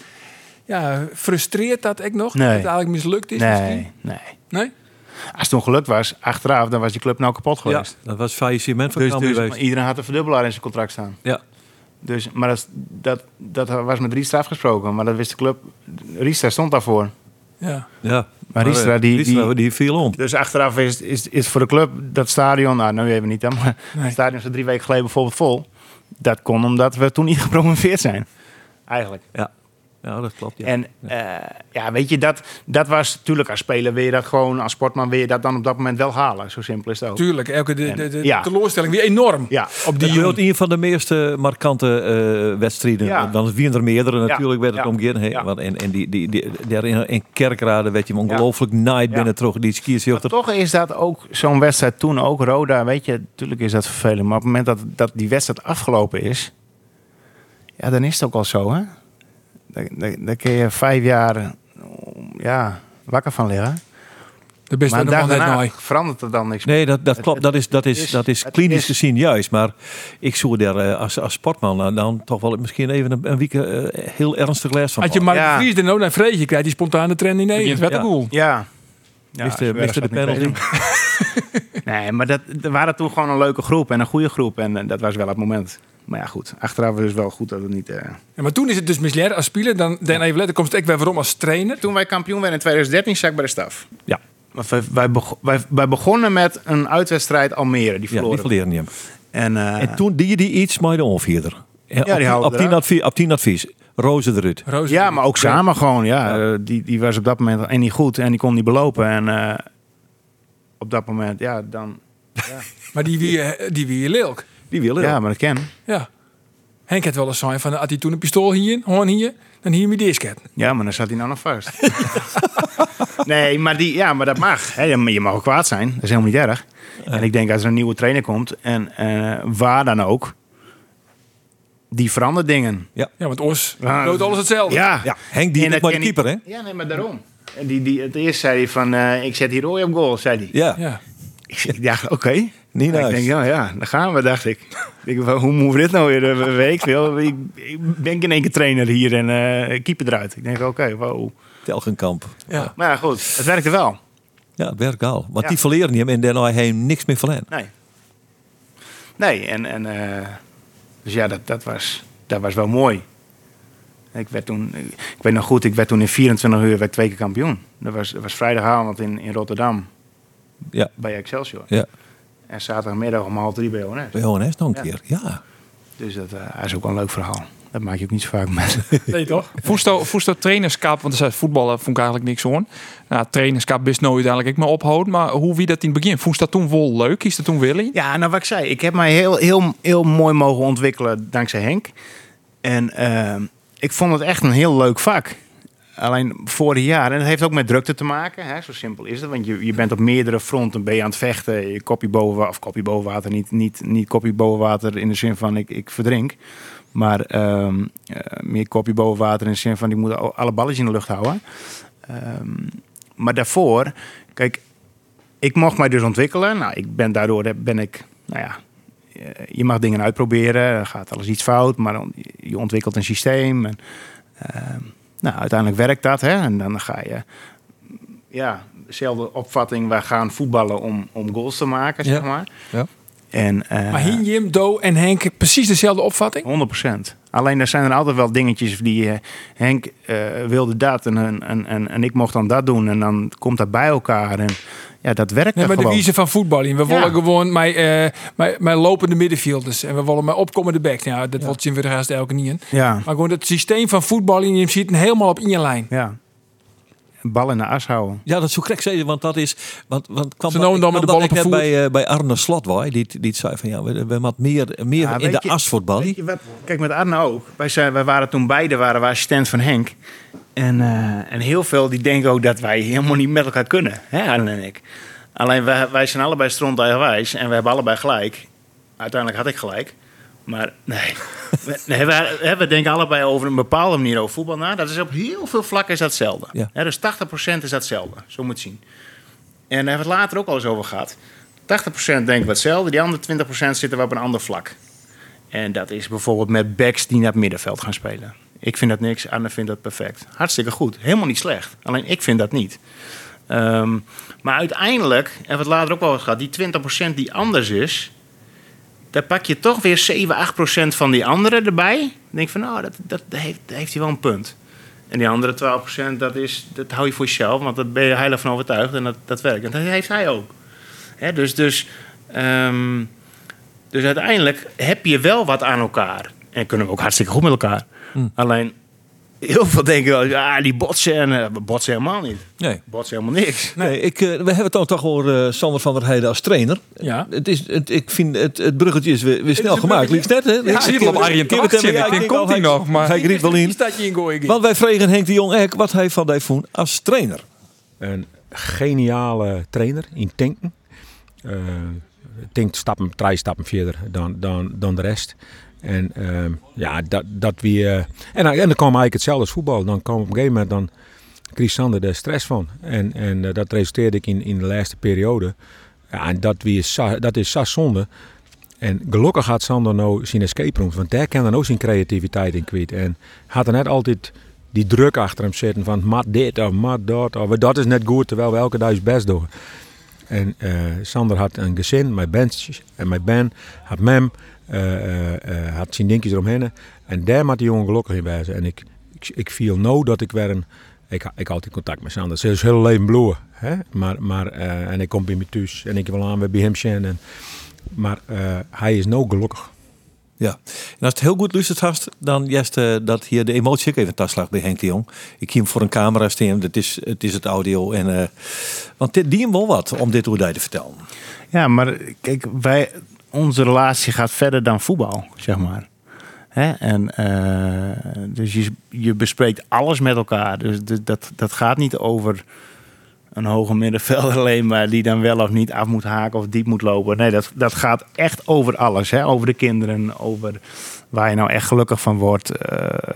Ja, frustreert dat ik nog? Nee. Dat het eigenlijk mislukt is misschien? Nee, nee. Nee? Als het toen geluk was, achteraf, dan was die club nou kapot Ja, geweest. dat was faillissement van dus, dus geweest. iedereen had een verdubbelaar in zijn contract staan. Ja. Dus, maar dat, dat, dat was met Riestra afgesproken. Maar dat wist de club. Riestra stond daarvoor. Ja. Ja. Maar Riestra, eh, die- Riestra, die- die viel om. Dus achteraf is, is, is voor de club dat stadion... Nou, nu even niet dan. Maar Nee. het stadion is er drie weken geleden bijvoorbeeld vol. Dat kon omdat we toen niet gepromoveerd zijn. Eigenlijk. Ja. Ja, dat klopt. Ja. En eh, ja, weet je, dat, dat was natuurlijk als speler wil je dat gewoon... Als sportman wil je dat dan op dat moment wel halen. Zo simpel is het ook. Tuurlijk, elke de, de, de Ja. teleurstelling weer enorm. Ja. Op Die een van de meeste markante eh, wedstrijden. Ja. Dan zijn er meerdere natuurlijk, werd het Ja. Ja. Want en, en die, die, die, daar in, in Kerkrade werd je hem ongelooflijk night Ja. binnen terug. Die skiers Maar toch is dat ook zo'n wedstrijd toen ook. Roda, weet je, natuurlijk is dat vervelend. Maar op het moment dat, dat die wedstrijd afgelopen is... Ja, dan is het ook al zo, hè. Daar, daar, daar kun je vijf jaar ja, wakker van liggen. de beste maar daarna verandert er dan niks meer. Nee, dat, dat klopt. Dat is, dat is, is- dat is klinisch is- gezien juist. Maar ik zoek daar eh, als, als sportman nou, dan toch wel misschien even een, een week eh, heel ernstig les van. Had je. Mark Ja. de Vries er nou naar vreetje krijgt, die spontane trend in Begint Nederland. wel te Ja. cool. Ja. ja de penalty. Nee, maar dat, er waren toen gewoon een leuke groep en een goede groep. En dat was wel het moment. Maar ja, goed. Achteraf is het wel goed dat het niet... eh, Ja, maar toen is het dus misleid als speler. Dan, dan even later komt het ook weer waarom als trainer. Toen wij kampioen werden in 2013, zat ik bij de staf. Ja, Maar Wij, wij, wij, wij begonnen met een uitwedstrijd Almere. Die ja verloren. die verleren niet. en, eh, En toen die je die iets met de onvierder. Ja, op, die houden op, tien advies, op tien advies. Roze eruit. Ja, maar ook samen gewoon. Ja. Eh, die, die was op dat moment en niet goed en die kon niet belopen. En eh, op dat moment, ja, dan... Maar die wie, die wie Lilk. Die willen. Ja, maar dat ken. Ja. Henk had wel eens zijn van, had hij toen een pistool hier, hoorn hier, dan hier met. Ja, maar dan zat hij nou nog vast. nee, maar, die, ja, maar dat mag. Hè. Je mag ook kwaad zijn. Dat is helemaal niet erg. En ik denk als er een nieuwe trainer komt, en eh, waar dan ook, die verandert dingen. Ja, want Os Ah, doet alles hetzelfde. Ja, Ja, Henk die En dat maar de ken ik- keeper, hè? Ja, nee, maar daarom. En die, die, het eerst zei hij van, eh, ik zet hier Roy op goal, zei hij. Ja, Ja. Ik dacht, oké. Niet Ik denk, ja, ja, daar gaan we, dacht ik. ik denk, wel, hoe moeten we dit nou weer? eh, Weet ik veel. Ik, ik ben in één keer trainer hier en eh keeper eruit. Ik denk, oké, wow. Telgenkamp. Ja. Maar ja, goed, het werkte wel. Ja, het werkt al. Want Ja. die verleren hem en daarna hij niks meer verleden. Nee. Nee, en, en eh, dus ja, dat, dat, was, dat was wel mooi. Ik werd toen, ik weet nog goed, ik werd toen in 24 uur werd twee keer kampioen. Dat was, dat was vrijdagavond in, in Rotterdam Ja, bij Excelsior. ja. En zaterdagmiddag om half drie bij ONS. Bij ONS nog een Ja. keer. Ja. Dus dat eh, is ook wel een leuk verhaal. Dat maak je ook niet zo vaak met. Nee, toch? Voesto, voesto trainerskap, want er zei voetballen vond ik eigenlijk niks hoor. Nou, trainerskap best nooit uiteindelijk ik me ophoud. Maar hoe wie dat in het begin? Vond je dat toen wel leuk? Is dat toen Willy? Ja, nou wat ik zei, ik heb mij heel, heel, heel mooi mogen ontwikkelen dankzij Henk. En eh, ik vond het echt een heel leuk vak. Alleen vorig jaar, en dat heeft ook met drukte te maken, hè, zo simpel is het. Want je, je bent op meerdere fronten ben je aan het vechten. Je kopje boven, of kopje boven water, niet, niet, niet kopje boven water in de zin van ik, ik verdrink. Maar ehm, eh, meer kopje boven water in de zin van ik moet alle balletjes in de lucht houden. Ehm, maar daarvoor, kijk, ik mocht mij dus ontwikkelen. Nou, ik ben daardoor ben ik, nou ja, eh, je mag dingen uitproberen. Er gaat alles iets fout, maar je ontwikkelt een systeem. En, ehm, nou, uiteindelijk werkt dat, hè? En dan ga je, ja, dezelfde opvatting. Wij gaan voetballen om, om goals te maken, zeg maar. Ja. En, eh, Maar Hien, Jim, Do en Henk precies dezelfde opvatting? 100%. Alleen er zijn er altijd wel dingetjes die eh, Henk eh, wilde dat en, en, en, en ik mocht dan dat doen. En dan komt dat bij elkaar. En ja, dat werkt Nee, maar de wiezen van voetballing. We Ja. willen gewoon met, eh, met, met lopende middenvelders. En we willen met opkomende backs. Nou, Ja, dat wordt zien we de rest elke niet in. Ja, Maar gewoon het systeem van voetballing, je ziet het helemaal op één lijn. ja. Een bal in de as houden. Ja, dat is zo krek zeggen, want dat is... Want, want kwam Ze dat- noemen dan met de bal op ik de net bij, eh, bij Arne Slotwaai, die, die zei van ja, we, we moeten meer, meer Ja, in de je- as je wat? Kijk, met Arne ook. Wij, zijn, wij waren toen beide waren we assistent van Henk. En, eh, en heel veel die denken ook dat wij helemaal niet met elkaar kunnen. Hè, Arne en ik. Alleen wij, wij zijn allebei stront eigenwijs. En we hebben allebei gelijk. Uiteindelijk had ik gelijk. Maar nee. we, nee we, hè, we denken allebei over een bepaalde manier over voetbal na. Dat is op heel veel vlakken is dat hetzelfde. Ja. Dus 80% is dat hetzelfde. Zo moet je zien. En daar hebben we het later ook al eens over gehad. 80% denken we hetzelfde. Die andere 20% zitten we op een ander vlak. En dat is bijvoorbeeld met backs die naar het middenveld gaan spelen. Ik vind dat niks, Anne vindt dat perfect. Hartstikke goed, helemaal niet slecht. Alleen ik vind dat niet. Ehm, maar uiteindelijk, en het later ook wel gehad, die 20% die anders is, daar pak je toch weer 7, 8% van die anderen erbij. Dan denk van, nou, dat, dat, dat heeft, heeft hij wel een punt. En die andere 12%, dat, is, dat hou je voor jezelf, want daar ben je heilig van overtuigd en dat, dat werkt. En dat heeft hij ook. Dus, dus, ehm, dus uiteindelijk heb je wel wat aan elkaar. En kunnen we ook hartstikke goed met elkaar. Alleen, heel veel denken wel, ja, die botsen. En eh, botsen helemaal niet. Nee. Botsen helemaal niks. Nee, ik, eh, we hebben het dan toch over eh, Sander van der Heijden als trainer. Ja. Het is, het, ik vind het, het bruggetje is weer, weer snel gemaakt. Liefst net, hè? Ja, ik zie het op Arjen Ik denk, al, komt hij nog? Maar Hij griet wel in. Staat je in gooien. Want wij vregen Henk de Jong ek wat hij van Dijfoen als trainer. Een geniale trainer in tanken. Eh denkt stappen, drie stappen verder dan, dan, dan de rest. En ehm, ja, dat, dat we. eh, en, en dan kwam eigenlijk hetzelfde als voetbal. Dan kwam op een gegeven moment dan kreeg Sander er stress van. En, en eh, dat resulteerde ik in, in de laatste periode. Ja, en dat, sa- dat is zo zonde. En gelukkig had Sander nou zijn escape rooms. Want daar kan dan ook zijn creativiteit in kwijt. En had er net altijd die druk achter hem zitten van mat dit of mat dat. Of dat is net goed, terwijl we elke dag best doen. En eh, Sander had een gezin, mijn bandjes en mijn band, had mem, had zijn dingetjes eromheen. En daar maakt die jongen gelukkig in wezen. En ik, ik, ik viel nou dat ik weer een... Ik, ik had altijd contact met Sander. Ze is heel leven bloeien. Hè? Maar, maar, eh, en ik kom bij me thuis en ik wil aan bij hem zijn. En, maar eh, hij is nou gelukkig. Ja. En als het heel goed luistert hast, dan juist eh, dat hier de emotie ook even slag bij Henk de Jong. Ik zie hem voor een camera staan, het is het, is het audio. En, eh, want dit, die hem wel wat om dit hoe te vertellen. Ja, maar kijk, wij, onze relatie gaat verder dan voetbal, zeg maar. En, eh, dus je, je bespreekt alles met elkaar. Dus dat, dat gaat niet over een hoge middenvelder alleen maar die dan wel of niet af moet haken of diep moet lopen. Nee, dat, dat gaat echt over alles. Hè? Over de kinderen, over waar je nou echt gelukkig van wordt. eh,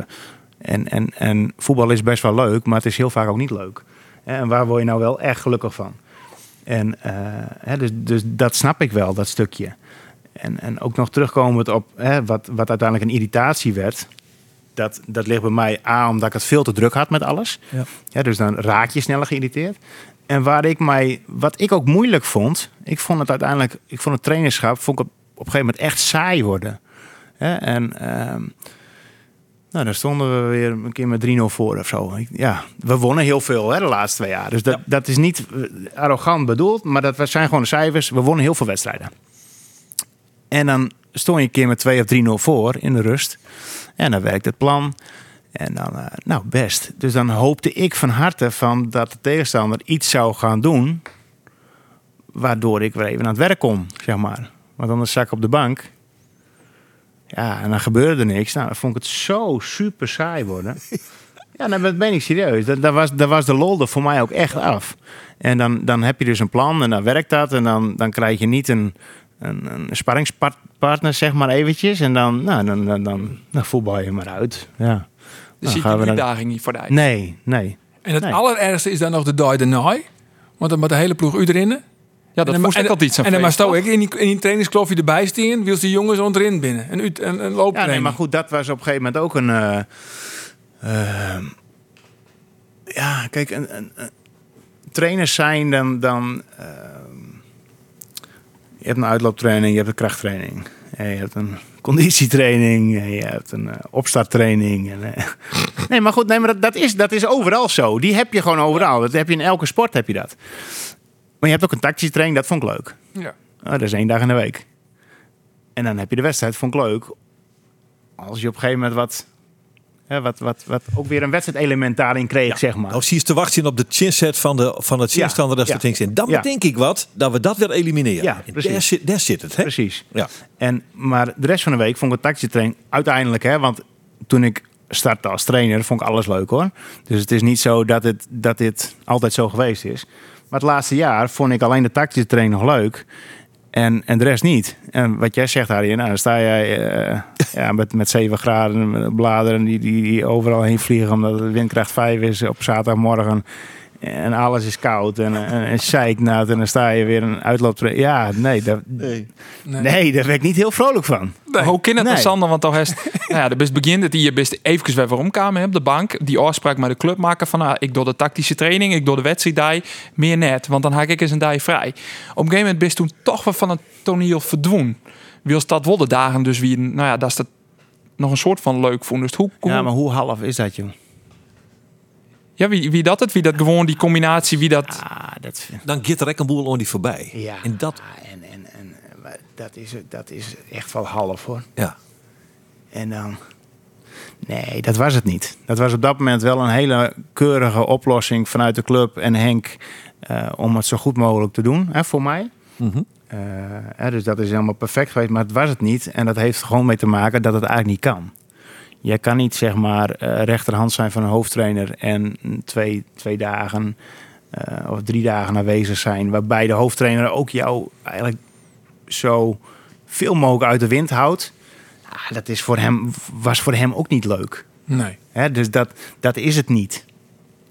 en, en, en voetbal is best wel leuk, maar het is heel vaak ook niet leuk. En waar word je nou wel echt gelukkig van? En eh, dus, dus dat snap ik wel, dat stukje. En, en ook nog terugkomend op hè, wat, wat uiteindelijk een irritatie werd. Dat, dat ligt bij mij A, omdat ik het veel te druk had met alles. Ja. dus dan raak je sneller geïrriteerd. En waar ik mij, wat ik ook moeilijk vond, ik vond het uiteindelijk, ik vond het trainerschap, vond ik het op een gegeven moment echt saai worden. Hè, en ehm, nou, dan stonden we weer een keer met 3-0 voor of zo. Ja, we wonnen heel veel hè, de laatste twee jaar. Dus dat, dat is niet eh, arrogant bedoeld, maar dat zijn gewoon de cijfers. We wonnen heel veel wedstrijden. En dan stond je een keer met 2 of 3-0 voor in de rust. En dan werkt het plan. En dan, eh, nou best. Dus dan hoopte ik van harte van dat de tegenstander iets zou gaan doen. Waardoor ik weer even aan het werk kom, zeg maar. Want anders zak ik op de bank. Ja, en dan gebeurde er niks. Nou, dan vond ik het zo super saai worden. Ja, dat ben ik serieus. Dat, dat, was, dat was de lol er voor mij ook echt af. En dan, dan heb je dus een plan en dan werkt dat. En dan, dan krijg je niet een, een, een sparringspartner, zeg maar eventjes. En dan, nou, dan, dan, dan, dan voetbal je maar uit. Ja. Dus Dan zie gaan je we die dan- uitdaging niet voor de Nee, nee. En het Nee. allerergste is dan nog de dag daarna. Want dan met de hele ploeg u erin. Ja, dat moest dan, ik altijd iets aan En dan maar stou ik in die, in die trainingsklofje erbij staan. Wil die jongens onderin binnen. En, uit, en, en Ja, looptraining. nee, maar goed, dat was op een gegeven moment ook een. eh, ehm, ja, kijk, een, een, een- trainers zijn dan. dan ehm, je hebt een uitlooptraining, je hebt een krachttraining. En je hebt een conditietraining, en je hebt een eh, opstarttraining. En, eh, nee, maar goed, nee, maar dat, dat, is, dat is overal zo. Die heb je gewoon overal. Dat heb je in elke sport heb je dat. Maar je hebt ook een tactische training, dat vond ik leuk. Ja. Oh, dat is één dag in de week. En dan heb je de wedstrijd, vond ik leuk. Als je op een gegeven moment wat, hè, wat, wat, wat ook weer een wedstrijdelement daarin kreeg, zeg maar. Nou, zie je te wachten op de chinset van, de, van het dat ja. ze denkt in. Dan Ja. bedenk ik wat, dat we dat weer elimineren. Ja, precies. daar, zit, daar zit het, hè? Precies. Ja. En, maar de rest van de week vond ik het tactische training uiteindelijk, hè, want toen ik startte als trainer, vond ik alles leuk hoor. Dus het is niet zo dat, het, dat dit altijd zo geweest is. Maar het laatste jaar vond ik alleen de tactische training nog leuk. En, en de rest niet. En wat jij zegt, Harry, nou, dan sta jij eh, ja, met, met 7 graden bladeren die, die, overal heen vliegen omdat het windkracht 5 is op zaterdagmorgen. En alles is koud en, en, en zeiknat. En dan sta je weer een uitloop. Ja, nee, daar, nee. Nee. daar werd ik niet heel vrolijk van. Maar Hoe kan het Nee. dan, Sander? Want toch is, nou ja, de best begint dat je best even weer waarom kwamen op de bank. Die afspraak met de club maken van, nou, ik doe de tactische training, ik doe de wedstrijd, meer net, want dan haak ik eens een dag vrij. Op een gegeven moment best toen toch wel van het toneel verdwoen. Wil dat wel de dagen dus wie, nou ja, dat is dat nog een soort van leuk vond. Dus hoe, hoe Ja, maar hoe half is dat, joh? Ja, wie, wie dat het? Wie dat gewoon die combinatie, wie dat... Ah, dat... Dan gaat er een boel on die voorbij. Ja. En dat, En, en, en maar dat, is, dat is echt wel half, hoor. ja. En dan... Nee, dat was het niet. Dat was op dat moment wel een hele keurige oplossing vanuit de club en Henk... eh, om het zo goed mogelijk te doen, hè, voor mij. Mhm. Eh, dus dat is helemaal perfect geweest, maar het was het niet. En dat heeft gewoon mee te maken dat het eigenlijk niet kan. Jij kan niet zeg maar eh, rechterhand zijn van een hoofdtrainer en twee, twee dagen eh, of drie dagen aanwezig zijn, waarbij de hoofdtrainer ook jou eigenlijk zo veel mogelijk uit de wind houdt. Ah, dat is voor hem, was voor hem ook niet leuk. Nee. Hè, dus dat, dat is het niet.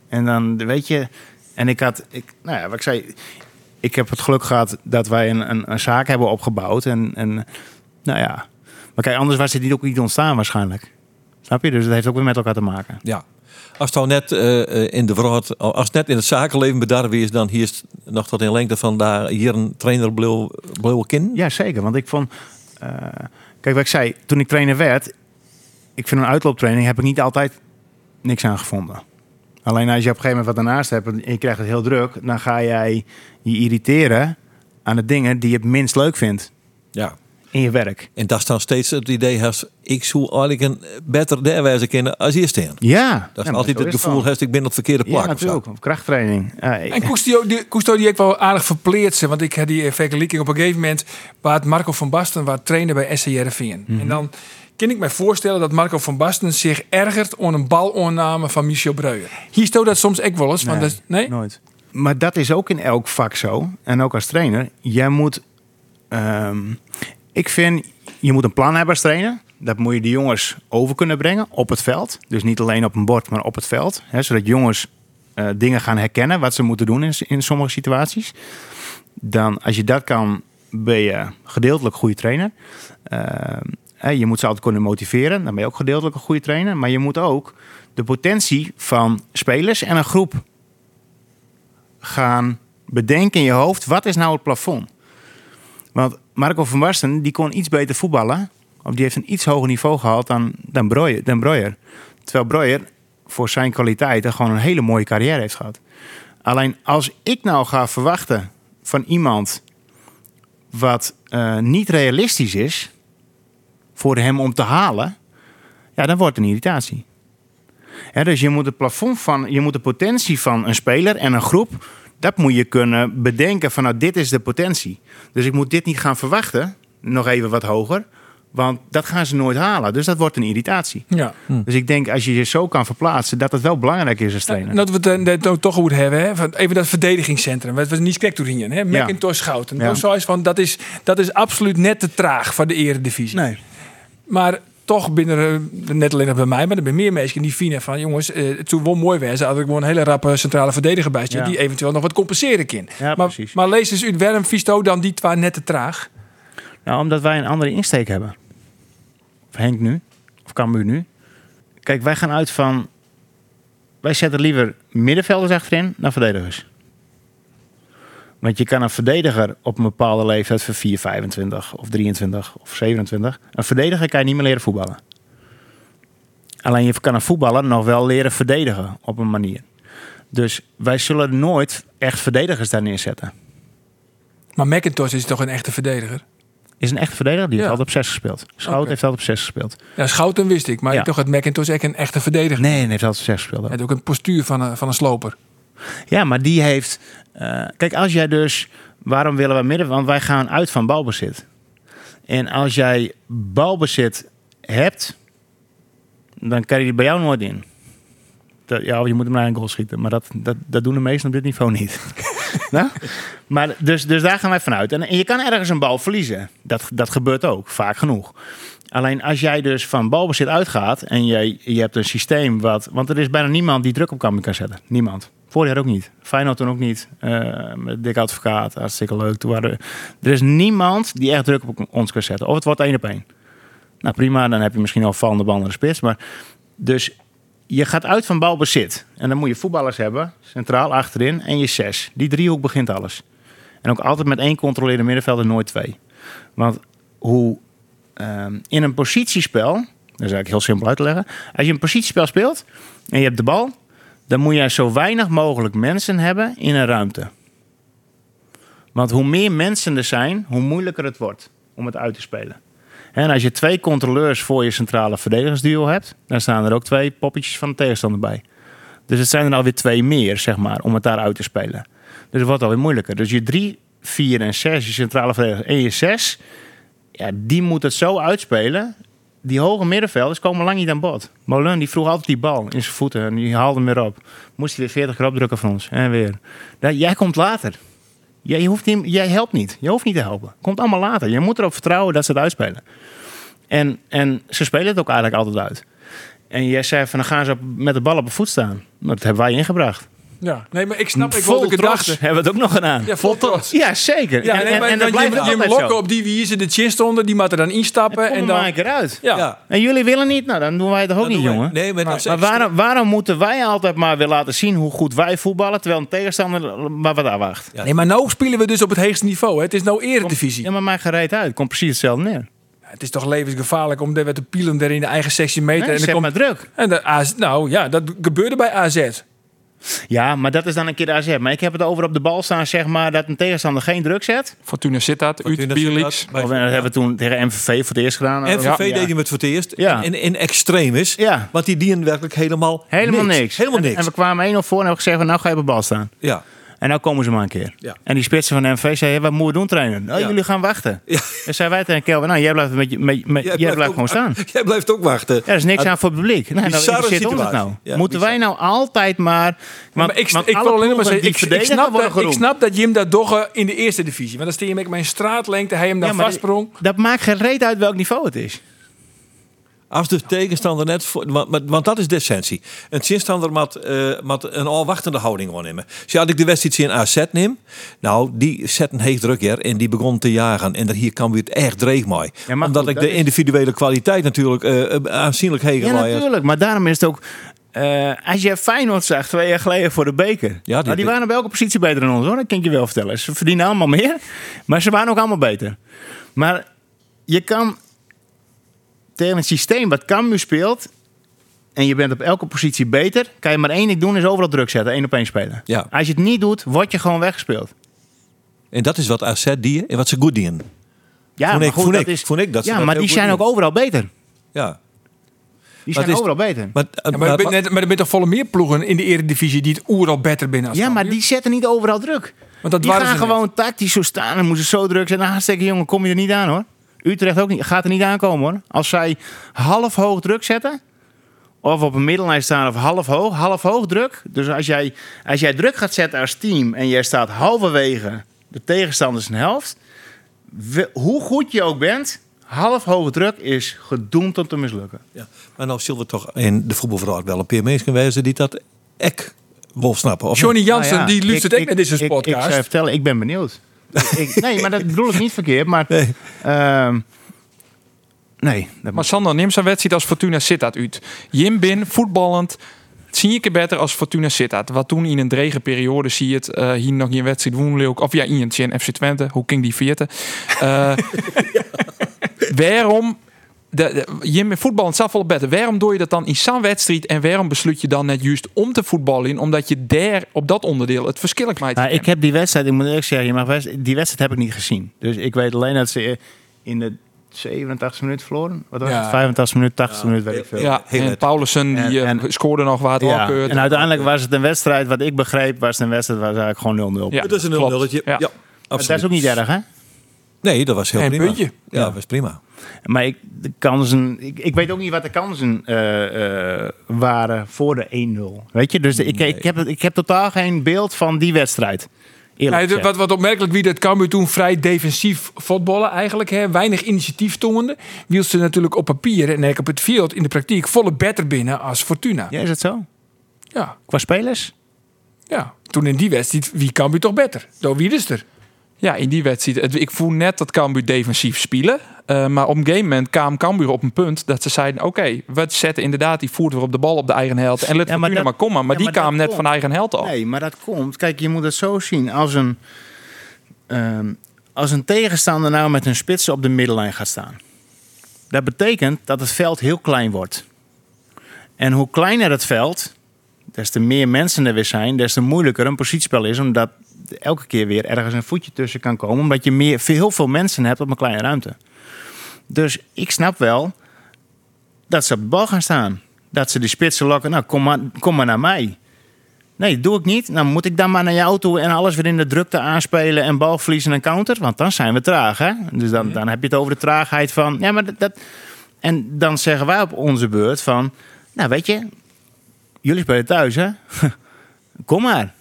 En dan weet je, en ik had, ik, nou ja, wat ik zei, ik heb het geluk gehad dat wij een, een, een zaak hebben opgebouwd. En, en nou ja, maar kijk, anders was dit niet ook niet ontstaan waarschijnlijk. Snap je? Dus het heeft ook weer met elkaar te maken. ja. Als het nou net eh, eh, in de verhoud, als het net in het zakenleven bedarven is, dan hier is nog tot in lengte van daar hier een trainer bleef kin. Ja, zeker. Want ik vond, eh, kijk, wat ik zei, toen ik trainer werd, ik vind een uitlooptraining heb ik niet altijd niks aan gevonden. Alleen als je op een gegeven moment wat daarnaast hebt en je krijgt het heel druk, dan ga jij je irriteren aan de dingen die je het minst leuk vindt Ja. In je werk. En dat is dan steeds het idee, als ik zou eigenlijk een beter daar wijze kennen als hier staan. Ja, Dat is altijd het gevoel, heeft heeft ik ben op het verkeerde plak. Ja, of zo. natuurlijk. Krachttraining. Ja, En Koesto die, Koesto die ik wel aardig verpleerd zijn. Want ik had die vergelijking op een gegeven moment. Waar het Marco van Basten waar trainer bij SCRVN. Mhm. En dan kan ik me voorstellen dat Marco van Basten zich ergert aan een baloonname van Michel Breuer. Hier stoot dat soms ook wel eens. want Nee, dat, nee? Nooit. maar dat is ook in elk vak zo. En ook als trainer. Jij moet... ehm, ik vind, je moet een plan hebben als trainer. Dat moet je de jongens over kunnen brengen op het veld. Dus niet alleen op een bord, maar op het veld. Hè, zodat jongens eh, dingen gaan herkennen wat ze moeten doen in, in sommige situaties. Dan, als je dat kan, ben je gedeeltelijk goede trainer. Hè, je moet ze altijd kunnen motiveren. Dan ben je ook gedeeltelijk een goede trainer. Maar je moet ook de potentie van spelers en een groep gaan bedenken in je hoofd. Wat is nou het plafond? Want Marco van Basten die kon iets beter voetballen. Of die heeft een iets hoger niveau gehaald dan, dan, Breuer, dan. Terwijl Breuer voor zijn kwaliteiten gewoon een hele mooie carrière heeft gehad. Alleen als ik nou ga verwachten van iemand wat eh, niet realistisch is voor hem om te halen, ja, dan wordt het een irritatie. Dus je moet het plafond van, je moet de potentie van een speler en een groep, dat moet je kunnen bedenken van nou, dit is de potentie. Dus ik moet dit niet gaan verwachten, nog even wat hoger, want dat gaan ze nooit halen. Dus dat wordt een irritatie. Ja. Dus ik denk als je je zo kan verplaatsen, dat het wel belangrijk is als trainer. Dat we het eh, net ook toch moeten hebben. Hè? Van even dat verdedigingscentrum. Wat we niet correct doen hè? Macintosh Schouten. Ja. Van, dat, is, dat is absoluut net te traag voor de eredivisie. Nee. Maar toch binnen, net alleen bij mij, maar er zijn meer mensen die vinden van jongens, eh, het zou wel mooi wezen als ik gewoon een hele rappe centrale verdediger bij Ja. die eventueel nog wat compenseren kan. Ja, maar, precies. maar lees eens uit waarom dan die twee net te traag? Nou, omdat wij een andere insteek hebben. Of Henk nu, of Cambuur nu. Kijk, wij gaan uit van... Wij zetten liever middenvelders achterin dan verdedigers. Want je kan een verdediger op een bepaalde leeftijd van 4, 25 of 23 of 27... Een verdediger kan je niet meer leren voetballen. Alleen je kan een voetballer nog wel leren verdedigen op een manier. Dus wij zullen nooit echt verdedigers daar neerzetten. Maar Macintosh is toch een echte verdediger? Is een echte verdediger, die Ja. heeft altijd op 6 gespeeld. Schout heeft altijd op 6 gespeeld. Ja, Schouten wist ik, maar Ja. ik dacht dat Macintosh echt een echte verdediger. Nee, hij heeft altijd op 6 gespeeld. Hij heeft ook een postuur van een, van een sloper. Ja, maar die heeft. eh, kijk, als jij dus. Waarom willen we midden? Want wij gaan uit van balbezit. En als jij balbezit hebt, dan kan je die bij jou nooit in. Dat, ja, je moet hem naar een goal schieten, maar dat, dat, dat doen de meesten op dit niveau niet. nou? maar dus, dus daar gaan wij vanuit. En, je kan ergens een bal verliezen. Dat, dat gebeurt ook, vaak genoeg. Alleen als jij dus van balbezit uitgaat en je, je hebt een systeem wat... Want er is bijna niemand die druk op kan zetten. Niemand. Vorig ook niet. Feyenoord toen ook niet. Eh met Dick Advocaat, hartstikke leuk. Toen waren, er is niemand die echt druk op ons kan zetten. Of het wordt één op één. Nou prima, dan heb je misschien al naar de spits. Maar dus je gaat uit van balbezit. En dan moet je voetballers hebben, centraal achterin en je zes. Die driehoek begint alles. En ook altijd met één controlerende middenvelder, nooit twee. Want hoe ehm, in een positiespel, dat is eigenlijk heel simpel uit te leggen. Als je een positiespel speelt en je hebt de bal, dan moet je zo weinig mogelijk mensen hebben in een ruimte. Want hoe meer mensen er zijn, hoe moeilijker het wordt om het uit te spelen. En als je twee controleurs voor je centrale verdedigersduo hebt, dan staan er ook twee poppetjes van de tegenstander bij. Dus het zijn er alweer twee meer, zeg maar, om het daar uit te spelen. Dus het wordt alweer moeilijker. Dus je drie, vier en zes, je centrale verdediger en je zes, ja, die moet het zo uitspelen. Die hoge middenvelders komen lang niet aan bod. Molen die vroeg altijd die bal in zijn voeten en die haalde hem weer op. Moest hij weer 40 keer opdrukken van ons. En weer. Jij komt later. Jij, hoeft niet, jij helpt niet. Je hoeft niet te helpen. Komt allemaal later. Je moet erop vertrouwen dat ze het uitspelen. En, en ze spelen het ook eigenlijk altijd uit. En jij zei van dan gaan ze met de bal op de voet staan. Nou, dat hebben wij ingebracht. Ja, nee, maar ik snap ik Vol wilde trots hebben we het ook nog gedaan. Ja, vol trots. Ja, zeker. Ja, en, nee, en, maar en dat want blijft je, lokken zo. op die wie ze de chin stonden, die moeten dan instappen. En en dan dan, maak ik eruit. ja. Ja. En jullie willen niet? Nou, dan doen wij het toch ook Dat niet, jongen. Nee, maar Maar waarom, waarom moeten wij altijd maar weer laten zien hoe goed wij voetballen, terwijl een tegenstander maar wat afwacht? Ja. Nee, maar nou spelen we dus op het hoogste niveau. Hè. Het is nou eredivisie. Ja, maar maakt gereed uit. Komt precies hetzelfde neer. Het is toch levensgevaarlijk om daar te pielen daar in de eigen 16 meter. Nee, en dan maar komt, druk. en de AZ, nou ja, dat gebeurde bij AZ. Ja, maar dat is dan een keer de AZ. Maar ik heb het over op de bal staan, zeg maar, dat een tegenstander geen druk zet. Fortuna uit Bierleaks. Sittard, bij- Of, eh, dat hebben we toen tegen MVV voor het eerst gedaan. En Ja. Deed hij het voor het eerst. Ja. En in extreem is. Ja. Want die dienen werkelijk helemaal Helemaal niks. Helemaal En- niks. En, we kwamen 1-0 voor en hebben gezegd, van, nou ga je op de bal staan. ja. En nou komen ze maar een keer. Ja. En die spitsen van de MV zeiden, wat moeten we doen trainen? Nou, Ja. jullie gaan wachten. Ja. En zei wij tegen Kelvin, nou jij blijft, met, je- met, met, jij blijft gewoon staan. Jij blijft ook wachten. Er is niks aan voor het publiek. Nou, dan Bizarre interesseert ons het nou. Moeten bizar. wij nou altijd maar... Want, maar ik, want ik alle wil alleen maar zeggen, ik, snap dat, ik snap dat Jim dat dogge in de eerste divisie. Want dan steen je met mijn straatlengte, hij hem daar vastsprong. Dat maakt geen reet uit welk niveau het is. Als de tegenstander net... Voor, want, want- dat is de essentie. Een tegenstander moet, eh, moet een alwachtende houding aannemen. Dus als ik de wedstrijd in AZ neem... Nou, die zetten heeg druk hier en die begon te jagen. En hier kan we het echt dreig. Ja, maar Omdat goed, ik de individuele kwaliteit natuurlijk eh, aanzienlijk heger Ja, natuurlijk. Maar daarom is het ook... eh, als je Feyenoord zag twee jaar geleden voor de beker. Ja, Ja, die- die waren op elke positie beter dan ons hoor. Dat kan ik je wel vertellen. Ze verdienen allemaal meer. Maar ze waren ook allemaal beter. Maar je kan tegen het systeem wat Cambuur speelt... en je bent op elke positie beter... kan je maar één ding doen, is overal druk zetten. één op één spelen. Ja. Als je het niet doet, word je gewoon weggespeeld. En dat is wat AZ die en wat ze goed dienen. Ja, Vond maar ik- goed, vond dat ik- is, vond ik dat ja, dat maar die zijn ook overal beter. Ja. Die zijn is- overal beter. Maar, Ja, maar, er net, maar er bent toch volle meer ploegen in de eredivisie die het oeral beter binnen Ja, maar die zetten niet overal druk. Want dat die waren gaan net. gewoon tactisch zo staan en moeten zo druk zijn. Nou, hartstikke jongen, kom je er niet aan hoor. Utrecht ook niet, gaat er niet aankomen hoor. Als zij half hoog druk zetten, of op een middellijn staan of half hoog, half hoog druk. Dus als jij, als jij druk gaat zetten als team en jij staat halverwege de tegenstander zijn helft, we- hoe goed je ook bent, half hoog druk is gedoemd om te mislukken. Ja, maar nou zullen we toch in de voetbalverhaal wel een paar mensen wezen die dat ek wil snappen. Of Johnny Jansen, Nou ja, die luistert ook naar deze ik- Ik, podcast. zou je vertellen, ik ben benieuwd. Ik, nee, maar dat bedoel ik niet verkeerd. Maar, Nee. ehm, nee, dat Maar Sander, neem zo'n wedstrijd als Fortuna Sittard uit. Jim bin, voetballend, zie ik er beter als Fortuna Sittard. Wat toen in een drege periode zie je het. eh, hier nog geen wedstrijd woen ook. Of ja, in een FC Twente. Hoe ging die vierten? Eh waarom... De, de, Jim, voetballend zelf wel beter. Waarom doe je dat dan in zo'n wedstrijd? En waarom besluit je dan net juist om te voetballen? in? Omdat je daar op dat onderdeel het verschil maakt. Nou, ik heb die wedstrijd, ik moet eerlijk zeggen, je best, die wedstrijd heb ik niet gezien. Dus ik weet alleen dat ze in de 87 minuten verloren. Wat was Ja. het? 85 minuten, 80 minuten, weet ik veel. ja, en. Paulussen die En- eh, en- scoorde nog wat. Ja, Walkeurt. En uiteindelijk was het een wedstrijd, wat ik begreep, was het een wedstrijd was eigenlijk gewoon 0-0. Ja, Het is een klopt. 0-0'tje. Ja, Ja. Maar absoluut. dat is ook niet erg, hè? Nee, dat was heel En prima. puntje. Ja, Ja. dat was prima. Maar ik, de kansen, ik, ik weet ook niet wat de kansen eh, eh, waren voor de 1-0. Weet je, dus de- ik, ik, heb, ik heb totaal geen beeld van die wedstrijd. Eerlijk Ja, gezegd. wat, wat opmerkelijk wie dat Cambuur toen vrij defensief voetballen eigenlijk. Hè, weinig initiatief toonde. Wiel ze natuurlijk op papier en ook op het veld in de praktijk volle beter binnen als Fortuna. Ja, is het zo? Ja, Qua spelers? ja. Toen in die wedstrijd, wie Cambuur toch beter? Door wie is er? Ja, in die wedstrijd. Het- Ik voel net dat Cambuur defensief spelen. Eh, maar op een gegeven moment kwam Cambuur op een punt dat ze zeiden... oké, we zetten inderdaad die voet weer op de bal op de eigen helft. En let Ja, maar Fortuna maar, dat- komen. Maar ja, die kwam dat net van eigen helft af. Nee, maar dat komt. Kijk, je moet het zo zien. Als een, ehm, als een tegenstander nou met een spitsen op de middellijn gaat staan. Dat betekent dat het veld heel klein wordt. En hoe kleiner het veld, des te meer mensen er weer zijn, des te moeilijker een positiespel is. Omdat elke keer weer ergens een voetje tussen kan komen. Omdat je meer, heel veel mensen hebt op een kleine ruimte. Dus ik snap wel dat ze op de bal gaan staan. Dat ze die spitsen lokken. Nou, kom maar, kom maar naar mij. Nee, doe ik niet. Dan moet ik dan maar naar jou toe en alles weer in de drukte aanspelen en balverliezen en counter. Want dan zijn we traag, hè? Dus dan, dan heb je het over de traagheid van. Ja, maar dat, dat. En dan zeggen wij op onze beurt van. Nou, weet je, jullie spelen thuis, hè? Kom maar.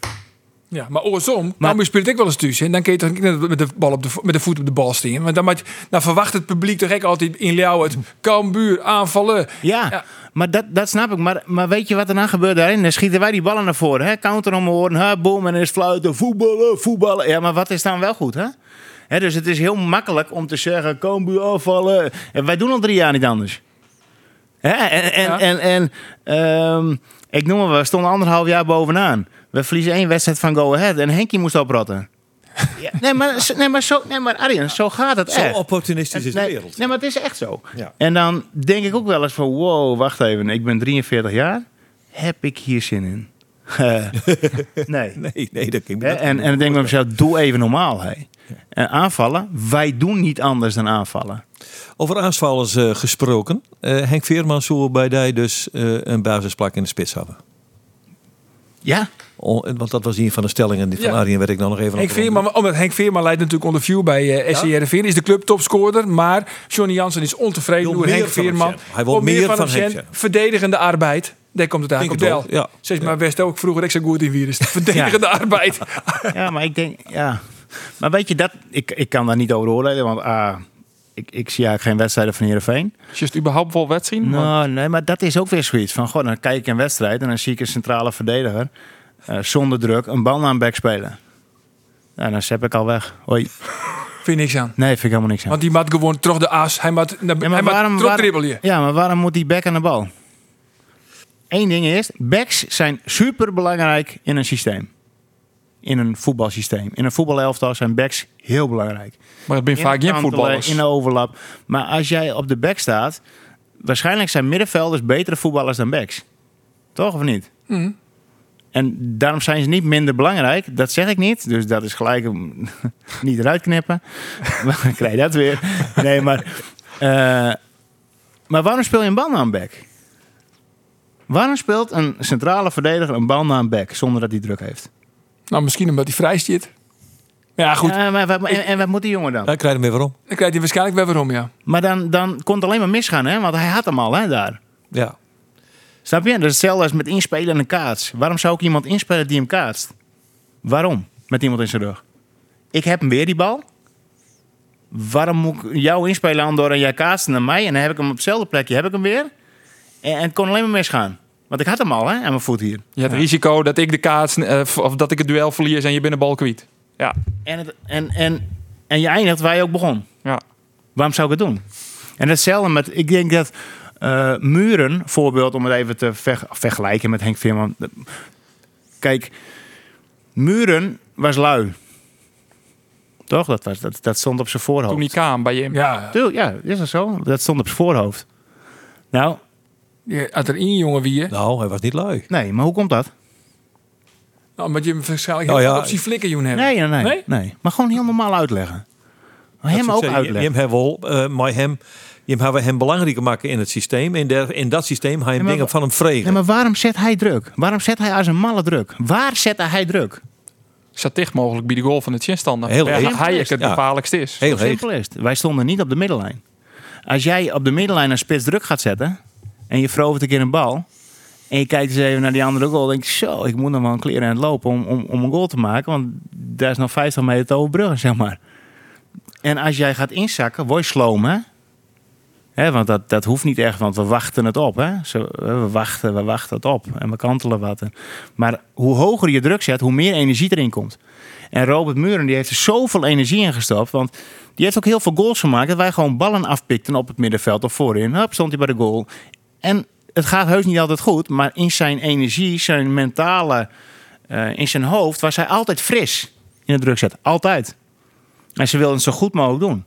Ja, maar oorsom, Cambuur speelt ik wel eens tussen. En dan kun je toch met de, bal op de, met de voet op de bal staan. Want dan, moet je- dan verwacht het publiek toch altijd in Leeuwen het Cambuur aanvallen. Ja, Ja. maar dat, dat snap ik. Maar, maar weet je wat er dan gebeurt daarin? Dan schieten wij die ballen naar voren. Hè? Counter om horen, hè? boom, en dan is fluiten. Voetballen, voetballen. Ja, maar wat is dan wel goed, hè? Hè, dus het is heel makkelijk om te zeggen, Cambuur afvallen. En wij doen al drie jaar niet anders. Hè? En, en, Ja. en, en ehm, ik noem maar, we stonden anderhalf jaar bovenaan. We verliezen één wedstrijd van Go Ahead en Henkie moest oprotten. Ja, nee, maar, nee, maar, zo, nee, maar Arjen, zo gaat het Zo echt. opportunistisch is de nee, wereld. Nee, maar het is echt zo. Ja. En dan denk ik ook wel eens van, wow, wacht even. Ik ben 43 jaar. Heb ik hier zin in? Eh, nee. Nee, nee, dat Hè, niet. En, en dan denk ik bij mezelf, doe even normaal. Hè. En aanvallen, wij doen niet anders dan aanvallen. Over aanvallers eh, gesproken. Eh, Henk Veerman zou bij die dus eh, een basisplak in de spits hebben. Ja, Oh, want dat was een van de stellingen die van Ja. Arjen werd ik dan nog even Henk op- Veerman, omdat Henk Veerman leidt natuurlijk onder view bij eh SC Heerenveen, is de club topscorer. Maar Johnny Jansen is ontevreden door Henk van Veerman. Hij wil meer van zien. Verdedigende arbeid. Daar komt het eigenlijk Denk op wel, ja. Zeg maar best ook vroeger ik zo goed in virus. Verdedigende arbeid. ja, maar ik denk, ja. Maar weet je, dat, ik, ik kan daar niet over oordelen, want ah, ik, ik zie eigenlijk geen wedstrijden van Heerenveen. Is het überhaupt wel wedstrijden? Want- Nou, nee, maar dat is ook weer zoiets van, goh, dan kijk ik een wedstrijd en dan zie ik een centrale verdediger eh, zonder druk een bal naar een back spelen. Nou, dan zet ik al weg. Hoi. Vind niks aan. Nee, vind ik helemaal niks aan. Want die maakt gewoon terug de as. Hij maakt, Ja, hij terug dribbelen. ja, maar waarom moet die back aan de bal? Eén ding is, backs zijn super belangrijk in een systeem. In een voetbalsysteem. In een voetbalelftal zijn backs heel belangrijk. Maar zijn In vaak geen voetballers. In de overlap. Maar als jij op de back staat, waarschijnlijk zijn middenvelders betere voetballers dan backs. Toch of niet? Mhm. En daarom zijn ze niet minder belangrijk. Dat zeg ik niet. Dus dat is gelijk niet eruit knippen. Dan krijg je dat weer. Nee, maar... eh, maar waarom speel je een bal naar een back? Waarom speelt een centrale verdediger een bal naar een back zonder dat hij druk heeft? Nou, misschien omdat hij vrij zit. Ja, goed. Ja, maar, wat- en, en wat moet die jongen dan? Ja, ik krijg hem weer waarom. Dan krijgt hij waarschijnlijk weer waarom, ja. Maar dan, dan kon het alleen maar misgaan, hè? Want hij had hem al, hè, daar. Ja. Snap je? Dat is hetzelfde als met inspelen en een kaats. Waarom zou ik iemand inspelen die hem kaatst? Waarom? Met iemand in zijn rug. Ik heb hem weer, die bal. Waarom moet ik jou inspelen, Andor, en jij kaatst naar mij? En dan heb ik hem op hetzelfde plekje, heb ik hem weer. En, en het kon alleen maar misgaan. Want ik had hem al, hè, aan mijn voet hier. Je hebt het risico dat ik de kaats, eh, of dat ik het duel verlies en je de bal kwijt. Ja, En, het, en, en, en je eindigt waar je ook begon. ja. Waarom zou ik het doen? En hetzelfde met, ik denk dat eh, Muren, voorbeeld om het even te ver- vergelijken met Henk Veerman. Kijk, Muren was lui. Toch? Dat, was, dat, dat stond op zijn voorhoofd. Toen die kwam bij je. Ja, Tuurlijk, ja, is dat zo? Dat stond op zijn voorhoofd. Nou, ja, als er één jongen wie je... Nou, hij was niet lui. nee, maar hoe komt dat? Nou, omdat je hem waarschijnlijk Oh, heel ja. op zijn flikkerjoen hebt. Nee, nee, nee, Nee? nee. Maar gewoon heel normaal uitleggen. Maar hem ook Je, uitleggen. je hem wel, eh, maar hem, je hebben hem belangrijker maken in het systeem. In, der, in dat systeem ga je dingen van hem vregen. Nee, maar waarom zet hij druk? Waarom zet hij als een malle druk? Waar zet hij druk? Zat dicht mogelijk bij de goal van het chinstander. Heel ja, hij het Ja. gevaarlijkste is. Heel simpel is. Wij stonden niet op de middenlijn. Als jij op de middenlijn een spits druk gaat zetten... en je verovert een keer een bal... en je kijkt eens even naar die andere goal... denk je, zo, ik moet nog wel een kleren aan het lopen om, om, om een goal te maken... want daar is nog 50 meter te overbruggen, zeg maar. En als jij gaat inzakken, word je sloom, hè? Hè, want dat, dat hoeft niet echt, want we wachten het op. Hè? Zo, we wachten, we wachten het op en we kantelen wat. Maar hoe hoger je druk zet, hoe meer energie erin komt. En Robert Muren die heeft er zoveel energie in gestopt. Want die heeft ook heel veel goals gemaakt. Dat wij gewoon ballen afpikten op het middenveld of voorin. Hup, stond hij bij de goal. En het gaat heus niet altijd goed. Maar in zijn energie, zijn mentale, eh, in zijn hoofd... was hij altijd fris in het druk zetten. Altijd. En ze wilden het zo goed mogelijk doen.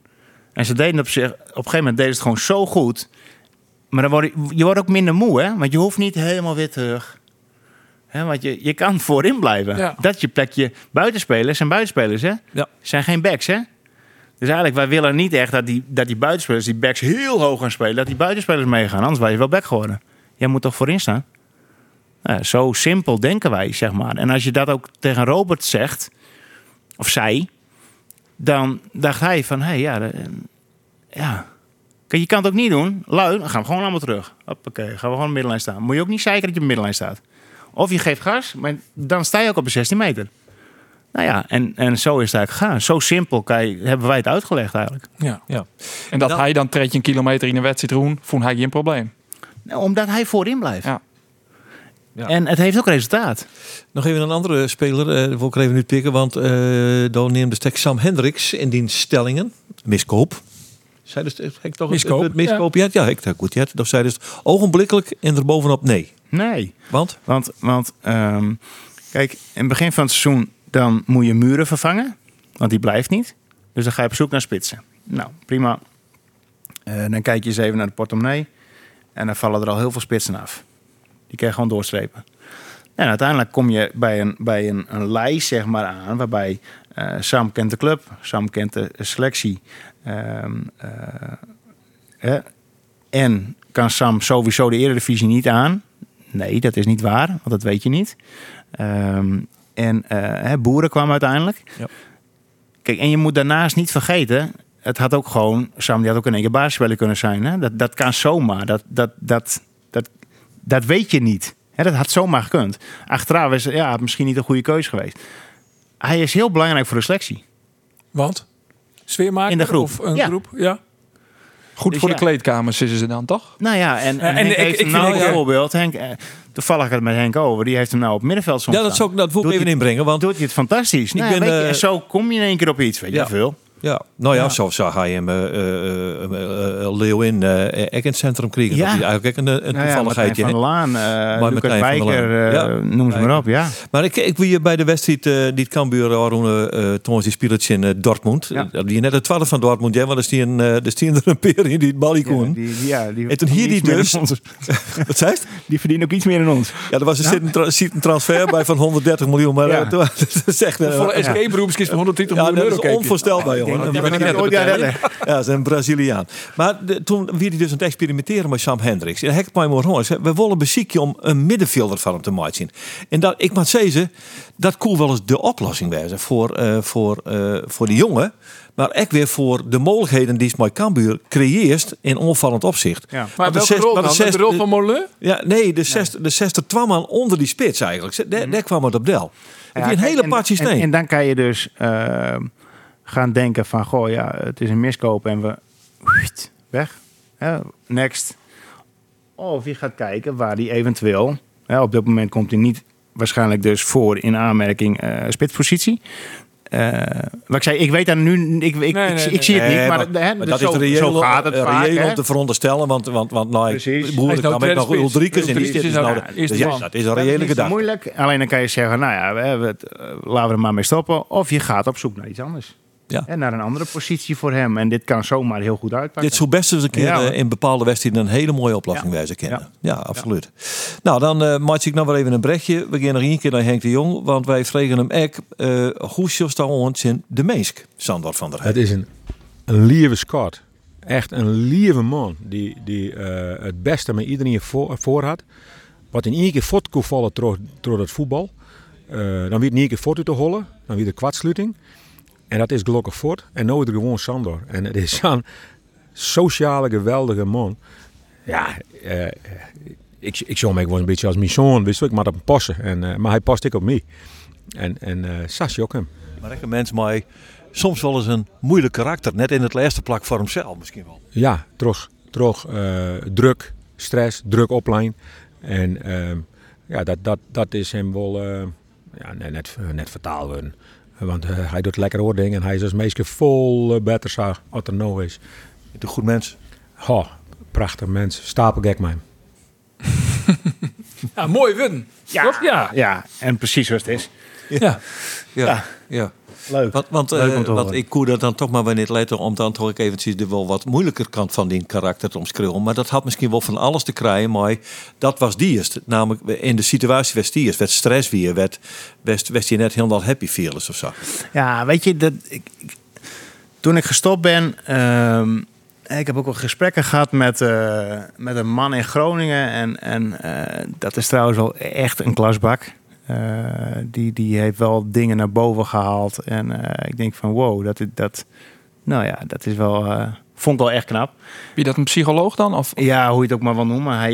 En ze deden op zich... Op een gegeven moment deden ze het gewoon zo goed... Maar dan word je, je wordt ook minder moe, hè? Want je hoeft niet helemaal weer terug. Want je, je kan voorin blijven. Ja. Dat je plekje buitenspelers zijn buitenspelers, hè? Ja. Zijn geen backs, hè? Dus eigenlijk, wij willen niet echt dat die, dat die buitenspelers, die backs heel hoog gaan spelen. Dat die buitenspelers meegaan, anders was je wel back geworden. Jij moet toch voorin staan? Nou, zo simpel denken wij, zeg maar. En als je dat ook tegen Robert zegt, of zij, dan dacht hij van, hé, hey, ja, ja. Je kan het ook niet doen. Lui, dan gaan we gewoon allemaal terug. Hoppakee, gaan we gewoon op de staan. Moet je ook niet zeiken dat je op de staat. Of je geeft gas, maar dan sta je ook op de 16 meter. Nou ja, en, en zo is het eigenlijk gegaan. Zo simpel kan je- hebben wij het uitgelegd eigenlijk. Ja. Ja. En dat hij dan treedt je een kilometer in een wedstrijd roen, vond hij geen probleem. Nou, omdat hij voorin blijft. Ja. Ja. En het heeft ook resultaat. Nog even een andere speler, eh wil ik er even nu pikken, want eh dan neemt de stek Sam Hendricks in die stellingen. Miskoop. Zij dus, ik toch Miskoop, het, het miskoop? Ja, ja ik goed. Ja, dat zei dus ogenblikkelijk en er bovenop nee. Nee. Want? Want, want ehm, kijk, in het begin van het seizoen dan moet je muren vervangen. Want die blijft niet. Dus dan ga je op zoek naar spitsen. Nou, prima. Eh, dan kijk je eens even naar de portemonnee. En dan vallen er al heel veel spitsen af. Die kan je gewoon doorstrepen. En uiteindelijk kom je bij een, bij een, een lijst zeg maar, aan. Waarbij eh, Sam kent de club. Sam kent de selectie. ehm, eh, en kan Sam sowieso de Eredivisie niet aan. Nee, dat is niet waar, want dat weet je niet. Ehm, en eh, hè, Boeren kwam uiteindelijk. Ja. Kijk, en je moet daarnaast niet vergeten... Het had ook gewoon... Sam, die had ook in één keer basisspeler kunnen zijn. Hè? Dat, dat kan zomaar. Dat, dat, dat, dat, dat weet je niet. Hè, dat had zomaar gekund. Achteraf is ja, misschien niet een goede keuze geweest. Hij is heel belangrijk voor de selectie. Want? Sfeermaker In de groep. Of een Ja. groep? Ja. Goed Dus voor ja. de kleedkamers is ze dan toch? Nou ja, en, en, en Henk ik- heeft ik nou ook, bijvoorbeeld... Henk, eh, toevallig had het met Henk over. Die heeft hem nou op middenveld soms Ja, dat, zou, ik- dat wil ik even inbrengen. Want doet hij het fantastisch. Nou, ben, weet je, eh, en zo kom je in één keer op iets, weet je veel. Ja, nou ja, Ja. zo zag hij hem uh, uh, uh, uh, Leeuwin uh, ook in het centrum kregen. Ja. Dat is eigenlijk ook een, een Nou ja, toevalligheidje. Martijn van Laan, uh, Maar Lucas Wijker, Laan. uh, Ja. noem ze maar op. Ja. maar ik, ik wil je bij de wedstrijd uh, die het Cambuur Arone uh, Thomas die speelt in uh, Dortmund. Ja. Die net de twaalf van Dortmund, ja, want er uh, er staan er een peer in die het Ja, kon. die, die- ja, die, En toen hier die dus. Wat zei je? Die verdienen ook iets meer dan ons. Ja, er was een, zit een, tra- een transfer bij van 130 miljoen, maar Ja. uh, dat is echt... uh, Volle ja, escape beroepskist van 120 dat miljoen is euro. kijk je. onvoorstelbaar, Ik denk dat die ik ooit redden. Ja, dat is een Braziliaan. Maar de- toen wie hij dus aan het experimenteren met Sam Hendricks. En hek mij. We willen beziekje om een middenvelder van hem te maken. En dat, ik moet zeggen, dat kon wel eens de oplossing wezen voor, eh, voor, eh, voor de jongen. Maar ook weer voor de mogelijkheden die Smike Cambuur creëert in onvallend opzicht. Ja. Maar de welke zes- rol dan? de De zes- rol van Molen? Ja, nee, de 60 de 60 man onder die spits eigenlijk. Daar, daar kwam het op del. Het Ja, is een hele en- patje en, steen. en dan kan je dus uh, gaan denken van, goh, ja, het is een miskoop en we weg. Ja, next. Of je gaat kijken waar die eventueel, ja, op dit moment komt hij niet waarschijnlijk dus voor in aanmerking uh, spitspositie. Uh, wat ik zei, ik weet daar nu, ik, ik, Nee, nee, ik, nee. ik zie het Nee, niet, maar, maar- hè, Maar dus dat zo, is reëel, zo gaat het eh, vaak. om te veronderstellen, want, want, want nou, Hij is nou met nog in die nou, Nou, eerste dus ja, dat is een Dat is reële niet zo gedachte. moeilijk. Alleen dan kan je zeggen, nou ja, we hebben het, eh, laten we er maar mee stoppen. Of je gaat op zoek naar iets anders. Ja. En naar een andere positie voor hem. En dit kan zomaar heel goed uitpakken. Dit zou best eens een keer Ja, eh, in bepaalde wedstrijden een hele mooie oplossing Ja. wijzen kennen. Ja, Ja. absoluut. Nou, dan uh, maak ik nog wel even een brechtje. We gaan nog één keer naar Henk de Jong, want wij vregen hem ook uh, hoe staan ons in de Meesk, Sandor van der Heijden. Het is een, een lieve Scott. Echt een lieve man. Die, die uh, het beste met iedereen voor, voor had. Wat in één keer voort kon vallen door, door het voetbal. Uh, dan weer in één keer foto te hollen. Dan weer de kwartsluiting. En dat is gelukkig voort. En nu is gewoon Sandor. En het is zo'n sociale, geweldige man. Ja, uh, ik, ik zou hem wel een beetje als mijn zoon. Wist ik maar hem passen. En, uh, maar hij past ik op mij. En, en uh, Sasje ook hem. Maar ik een mens mij soms wel eens een moeilijk karakter. Net in het laatste plak voor hemzelf misschien wel. Ja, toch uh, druk, stress, druk opleiding. En uh, ja, dat, dat, dat is hem wel ja, net, net vertaald worden. Want uh, hij doet lekker hoor dingen en hij is als meestal vol uh, beter zo als er nou is. Een goed mens. Oh, prachtig mens. Stapelgek man. ja, mooi win. Ja, ja. ja, en precies zoals het is. Ja. Ja. ja. ja. Leuk. Want, want, Leuk uh, want ik koer dat dan toch maar wanneer het letter om dan toch eventjes de wel wat moeilijker kant van die karakter te omschrijven. Maar dat had misschien wel van alles te krijgen, maar dat was die eerst. Namelijk in de situatie werd die eerst, werd stress weer, werd, werd, werd je net helemaal happy feelings of zo. Ja, weet je, dat, ik, ik, toen ik gestopt ben, uh, ik heb ook al gesprekken gehad met, uh, met een man in Groningen en, en uh, dat is trouwens wel echt een klasbak. Uh, die, die heeft wel dingen naar boven gehaald. En uh, ik denk van wow, dat, dat, nou ja, dat is wel, uh, vond ik wel echt knap. Wie dat een psycholoog dan? Of? Ja, hoe je het ook maar wil noemen. Hij,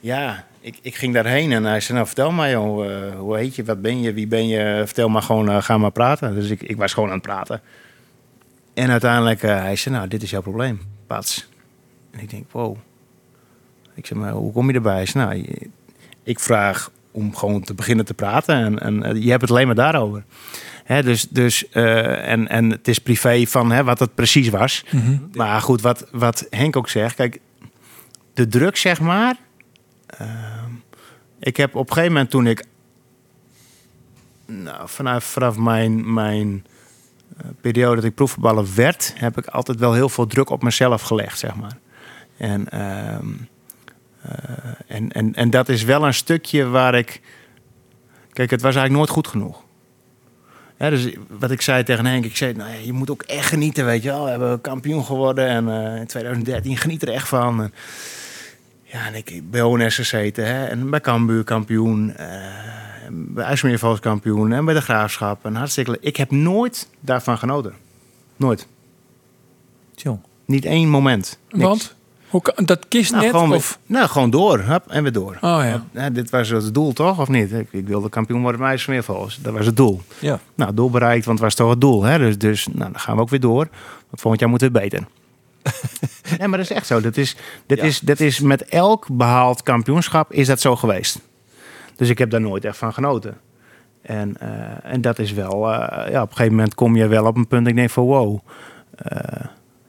ja, ik, ik ging daarheen en hij zei, nou vertel maar joh, hoe heet je, wat ben je, wie ben je? Vertel maar gewoon, ga maar praten. Dus ik, ik was gewoon aan het praten. En uiteindelijk, hij zei, nou dit is jouw probleem, Pats. En ik denk, wow. Ik zeg, maar hoe kom je erbij? Hij zei, nou, ik vraag om gewoon te beginnen te praten. En, en je hebt het alleen maar daarover. Hè, dus, dus, uh, en, en het is privé van hè, wat het precies was. Mm -hmm. Maar goed, wat, wat Henk ook zegt. Kijk, de druk zeg maar. Uh, ik heb op een gegeven moment toen ik... Nou, vanaf, vanaf mijn, mijn uh, periode dat ik proefballen werd... heb ik altijd wel heel veel druk op mezelf gelegd, zeg maar. En... Uh, en, en, en dat is wel een stukje waar ik. Kijk, het was eigenlijk nooit goed genoeg. Ja, dus wat ik zei tegen Henk, ik zei, nou ja, je moet ook echt genieten, weet je wel. We hebben kampioen geworden en uh, in 2013 geniet er echt van. En, Ja, en ik bij ONS gezeten. Hè, en bij Cambuur kampioen. eh, bij IJsselmeervals kampioen. En bij de Graafschap. En hartstikke. Ik heb nooit daarvan genoten. Nooit. Tjong. Niet één moment. Niks. Want? Hoe kan, dat kist Nou, net? gewoon, of? nou, gewoon door. En weer door. Oh ja. Dit was het doel toch, of niet? Ik, ik wilde kampioen worden bij IJsselmeervals. Dat was het doel. Ja. Nou, doel bereikt, want het was toch het doel. Hè? Dus, dus nou, dan gaan we ook weer door. Want volgend jaar moeten we beter. nee, maar dat is echt zo. Dat is, dat, Ja. is, dat is met elk behaald kampioenschap is dat zo geweest. Dus ik heb daar nooit echt van genoten. En, eh, en dat is wel... eh, ja, op een gegeven moment kom je wel op een punt... ik denk van wow... eh,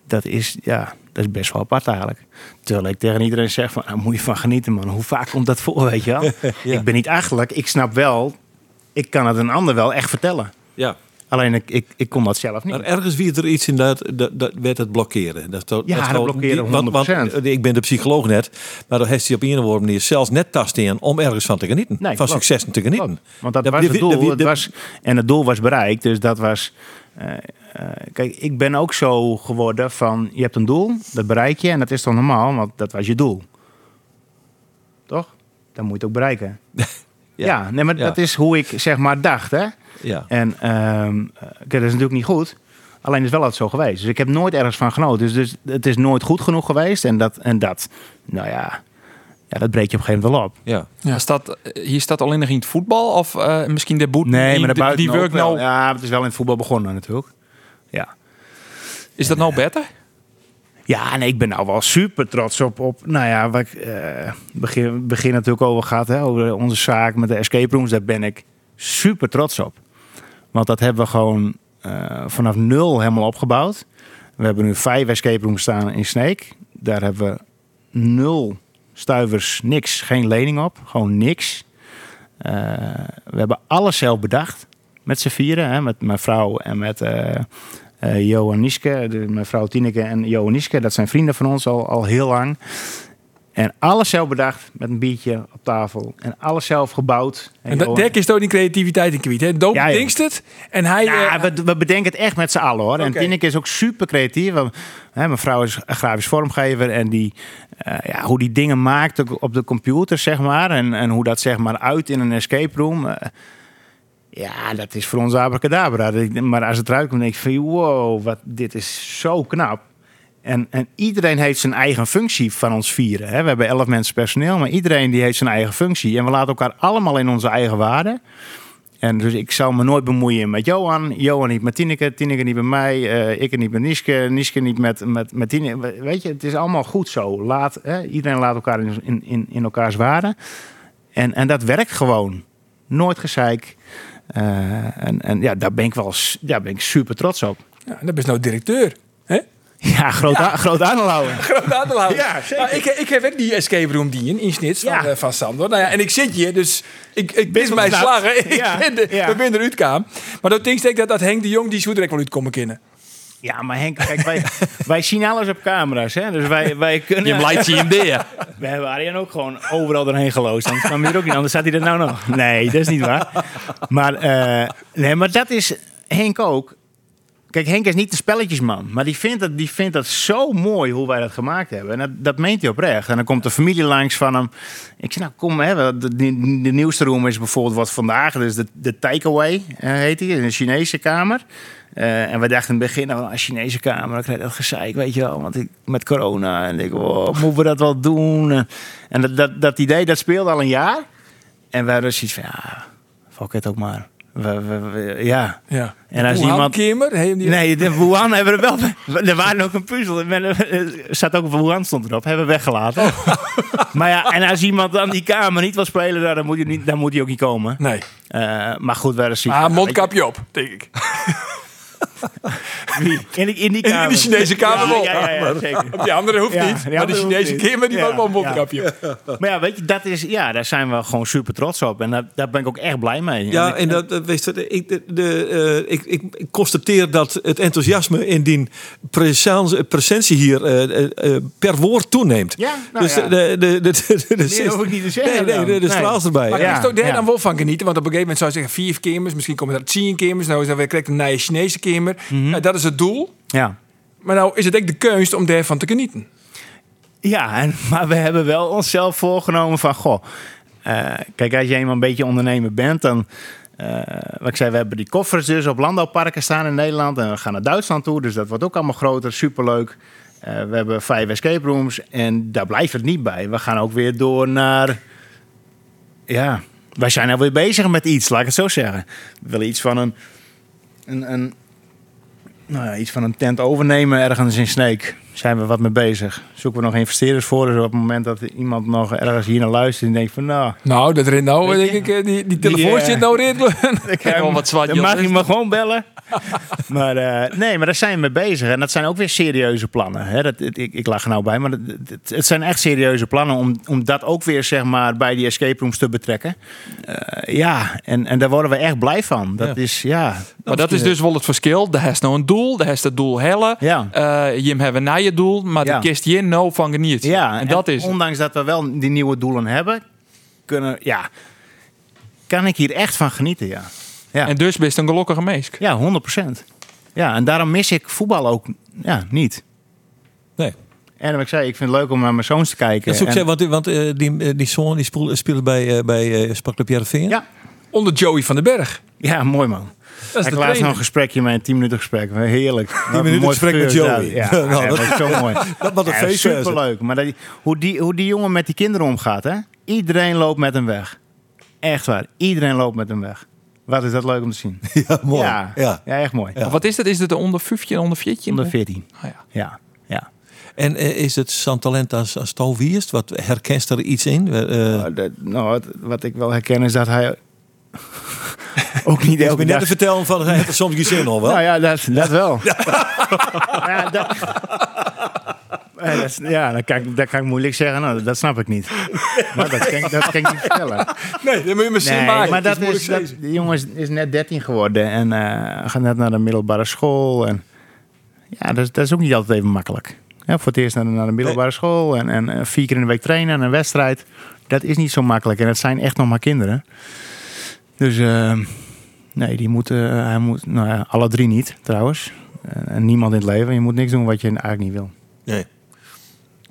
dat is, ja, dat is best wel apart eigenlijk. Terwijl ik tegen iedereen zeg van... Nou, moet je van genieten man. Hoe vaak komt dat voor, weet je wel? Ik ben niet achterlijk. Ik snap wel... Ik kan het een ander wel echt vertellen. ja. Alleen ik, ik, ik kon dat zelf niet. Maar ergens wie er iets in dat, dat, dat werd het blokkeren. Dat, dat, Ja, dat blokkeren, want, want, 100%. ik ben de psycholoog net, maar dan heeft hij op een of andere manier zelfs net tast in om ergens van te genieten. Nee, van successen te genieten. Klopt. Want dat Dat- was het doel. was, en het doel was bereikt. Dus dat was... eh, eh, kijk, ik ben ook zo geworden van... Je hebt een doel, dat bereik je. En dat is toch normaal, want dat was je doel. Toch? Dan moet je het ook bereiken. ja. nee, maar Ja. dat is hoe ik zeg maar dacht, hè. Ja. En ehm, eh, kijk, dat is natuurlijk niet goed. Alleen is wel altijd zo geweest. Dus ik heb nooit ergens van genoten. Dus, dus het is nooit goed genoeg geweest. En dat, en dat nou ja, ja, dat breek je op een gegeven moment wel op. Ja. Ja. Staat, hier staat alleen nog in het voetbal of eh, misschien de boet Nee, die, maar die, daarbuiten die ook werkt wel. nou. Ja, het is wel in het voetbal begonnen natuurlijk. Ja. Is dat nou beter? Ja, en ik ben nou wel super trots op, op nou ja, wat ik eh, begin, begin natuurlijk over gehad, hè, over onze zaak met de escape rooms. Daar ben ik super trots op. Want dat hebben we gewoon eh, vanaf nul helemaal opgebouwd. We hebben nu vijf escape rooms staan in Sneek. Daar hebben we nul stuivers, niks, geen lening op. Gewoon niks. Eh, we hebben alles zelf bedacht. Met z'n vieren, hè, met mijn vrouw en met eh eh Johan Nieske. De, mijn vrouw Tineke en Johan Nieske. Dat zijn vrienden van ons al, al heel lang. En alles zelf bedacht met een biertje op tafel. En alles zelf gebouwd. En dat dek is toch die creativiteit in kwiet. hè? Doop Ja, bedenkt het. En hij... ja, eh, we, we bedenken het echt met z'n allen hoor. En. Tineke is ook super creatief. Want, hè, mijn vrouw is grafisch vormgever. En die, ja, hoe die dingen maakt op de computer, zeg maar. En, en hoe dat zeg maar uit in een escape room. Ja, dat is voor ons abracadabra. Maar als het eruit komt, denk ik van wow, wat, dit is zo knap. En, en iedereen heeft zijn eigen functie van ons vieren. Hè. We hebben elf mensen personeel, maar iedereen die heeft zijn eigen functie. En we laten elkaar allemaal in onze eigen waarde. En dus ik zou me nooit bemoeien met Johan. Johan niet met Tineke. Tineke niet met mij. eh, ik niet met Nieske. Nieske niet met, met, met Tineke. We- Weet je, het is allemaal goed zo. Laat, hè, iedereen laat elkaar in, in, in, elkaars waarde. En, en dat werkt gewoon. Nooit gezeik. Eh, en, en ja, daar ben ik wel daar ben ik super trots op. ja, dat is nou directeur. Hè? Ja, groot, a- groot aanhouden. Groot aandeelhouder. Ja, zeker. Nou, ik, ik heb ook die escape room die in, Snits van, Ja. eh, van Sandor. Nou ja, en ik zit hier, dus ik, ik ben mijn slagen. Ik Ja, ben de, ja. eruit. Maar dat denk ik dat, dat Henk de Jong, die zou direct wel uitkomen kennen. Ja, maar Henk, kijk, wij, wij zien alles op camera's. Hè? Dus wij, wij kunnen... Je je in beer. We hebben Arjan ook gewoon overal doorheen geloosd. Anders kwam hij er ook niet. Anders zat hij er nou nog. Nee, dat is niet waar. Maar, eh, nee, maar dat is Henk ook. Kijk, Henk is niet de spelletjesman. Maar die vindt, dat, die vindt dat zo mooi hoe wij dat gemaakt hebben. En dat, dat meent hij oprecht. En dan komt de familie langs van hem. Ik zeg, nou kom, hè, de, de, de nieuwste room is bijvoorbeeld wat vandaag. Dus de, de takeaway eh, heet die. In een Chinese kamer. Eh, en we dachten in het begin, nou, een Chinese kamer, dan krijg je dat gezeik, weet je wel. Want ik, met corona, en ik, oh, moeten we dat wel doen? En- dat, dat, dat idee, dat speelde al een jaar. En we hadden zoiets van, ja, fuck het ook maar. We, we- we- ja. Ja. En als Wuhan iemand... Die- Nee, de Wuhan hebben we wel... Er waren ook een puzzel. Er zat ook een Wuhan stond erop. Hebben we weggelaten. Oh. Maar ja, en als iemand dan die kamer niet wil spelen, dan moet hij, niet, dan moet hij ook niet komen. Nee. Eh, maar goed, we hadden Ah, mondkapje op, denk ik. Wie? In, die- in die In kamer. de Chinese kamer wel. Ja, ja, ja, ja, zeker. Op die andere hoeft Ja, niet. die maar de Chinese. Kamer, die Ja, wel een ja. mondkapje. Maar ja, weet je, dat is, ja, daar zijn we gewoon super trots op. En daar ben ik ook echt blij mee. Ja, ik- en dat, dat, weet je, ik, de, de, eh, ik, ik, ik constateer dat het enthousiasme in die presentie hier eh, eh, eh, per woord toeneemt. Ja, nou dus ja. de, de, de, de, de, Meer hoef ik niet te zeggen Nee, nee, dan. de, de Nee. straal erbij. Maar Ja, ik toch daar dan wel van genieten. Want op een gegeven moment zou je zeggen vier kamers. Misschien komen er tien kamers. Nou is dat weer krijgt een nieuwe Chinese kamer. Mhm. Ja, dat is het doel. ja. Maar nou is het ook de kunst om daarvan te genieten. Ja, en, maar we hebben wel onszelf voorgenomen van, goh, eh, kijk, als je eenmaal een beetje ondernemer bent, dan, eh, wat ik zei, we hebben die koffers dus op landbouwparken staan in Nederland en we gaan naar Duitsland toe, dus dat wordt ook allemaal groter, superleuk. Eh, we hebben vijf escape rooms en daar blijft het niet bij. We gaan ook weer door naar, ja, wij zijn alweer bezig met iets, laat ik het zo zeggen. We willen iets van een, een, een nou ja, iets van een tent overnemen ergens in Sneek. Zijn we wat mee bezig. Zoeken we nog investeerders voor. Dus op het moment dat iemand nog ergens hier naar luistert en denkt van nou, Nou, dat rent nou, denk je? ik, eh, die, die telefoon eh, zit nou redelijk. ik Kijk wel wat zwart, dan mag je me gewoon bellen. maar eh, nee, maar daar zijn we mee bezig. En dat zijn ook weer serieuze plannen. Hè? Dat, ik, ik lach er nou bij, maar het, het, het zijn echt serieuze plannen om, om dat ook weer zeg maar, bij die escape rooms te betrekken. Eh, ja, en, en daar worden we echt blij van. Dat Ja. is, ja... Maar dat is dus wel het verschil. De heeft nou een doel, de heeft het doel hellen. Ja. Eh, je hebben na je doel, maar Ja. de kist je nou van geniet. Ja, en dat is. ondanks dat we wel die nieuwe doelen hebben, kunnen, ja, kan ik hier echt van genieten, ja. Ja, En dus best een gelukkige meesk. ja 100% Ja, en daarom mis ik voetbal ook ja, niet. Nee. En wat ik zei, ik vind het leuk om naar mijn zoons te kijken. Dat is ook En- zo, want, want eh, die, eh, die zoon die speelt bij, eh bij eh Sparkclub Jereveen. Ja. Onder Joey van den Berg. ja, mooi man. Dat is ik de trainer. een gesprekje met een 10 minuten gesprek. Heerlijk. Wat een minuten mooi gesprek met Joey. dat. Ja, Nou, ja, dat- is zo mooi. Dat was een Ja, feest. superleuk. Maar dat, hoe, die, hoe die jongen met die kinderen omgaat, hè? Iedereen loopt met hem weg. Echt waar. Iedereen loopt met hem weg. Wat is dat leuk om te zien. Ja, mooi. Ja, Ja. ja. echt mooi. Ja. Wat is dat? Is het een onder 15, onder 14? Onder 14. Ah, ja. Ja, ja. En eh, is het zo'n talent als, als? Wat herkent er iets in? Eh, Uh, dat- nou, wat, wat ik wel herken is dat hij ook niet ik elke net dag... te vertellen van hij heeft er soms geen zin al wel. Nou ja, dat, dat wel. ja, dat, Ja, dat dat kan, ik- dat kan ik moeilijk zeggen. Nou, dat snap ik niet. Maar dat kan, ik- dat kan ik niet vertellen. Nee, dat moet je Nee, maken. maar dat Het is, dat, die jongen is, net 13 geworden en eh, gaat net naar de middelbare school. En, ja, dat, is- dat is ook niet altijd even makkelijk. Ja, voor het eerst naar de, naar de middelbare school en, en eh, vier keer in de week trainen en een wedstrijd. Dat is niet zo makkelijk en het zijn echt nog maar kinderen. Dus eh, nee, die moeten, eh, hij moet, nou ja, alle drie niet trouwens. En, niemand in het leven. Je moet niks doen wat je eigenlijk niet wil. Nee.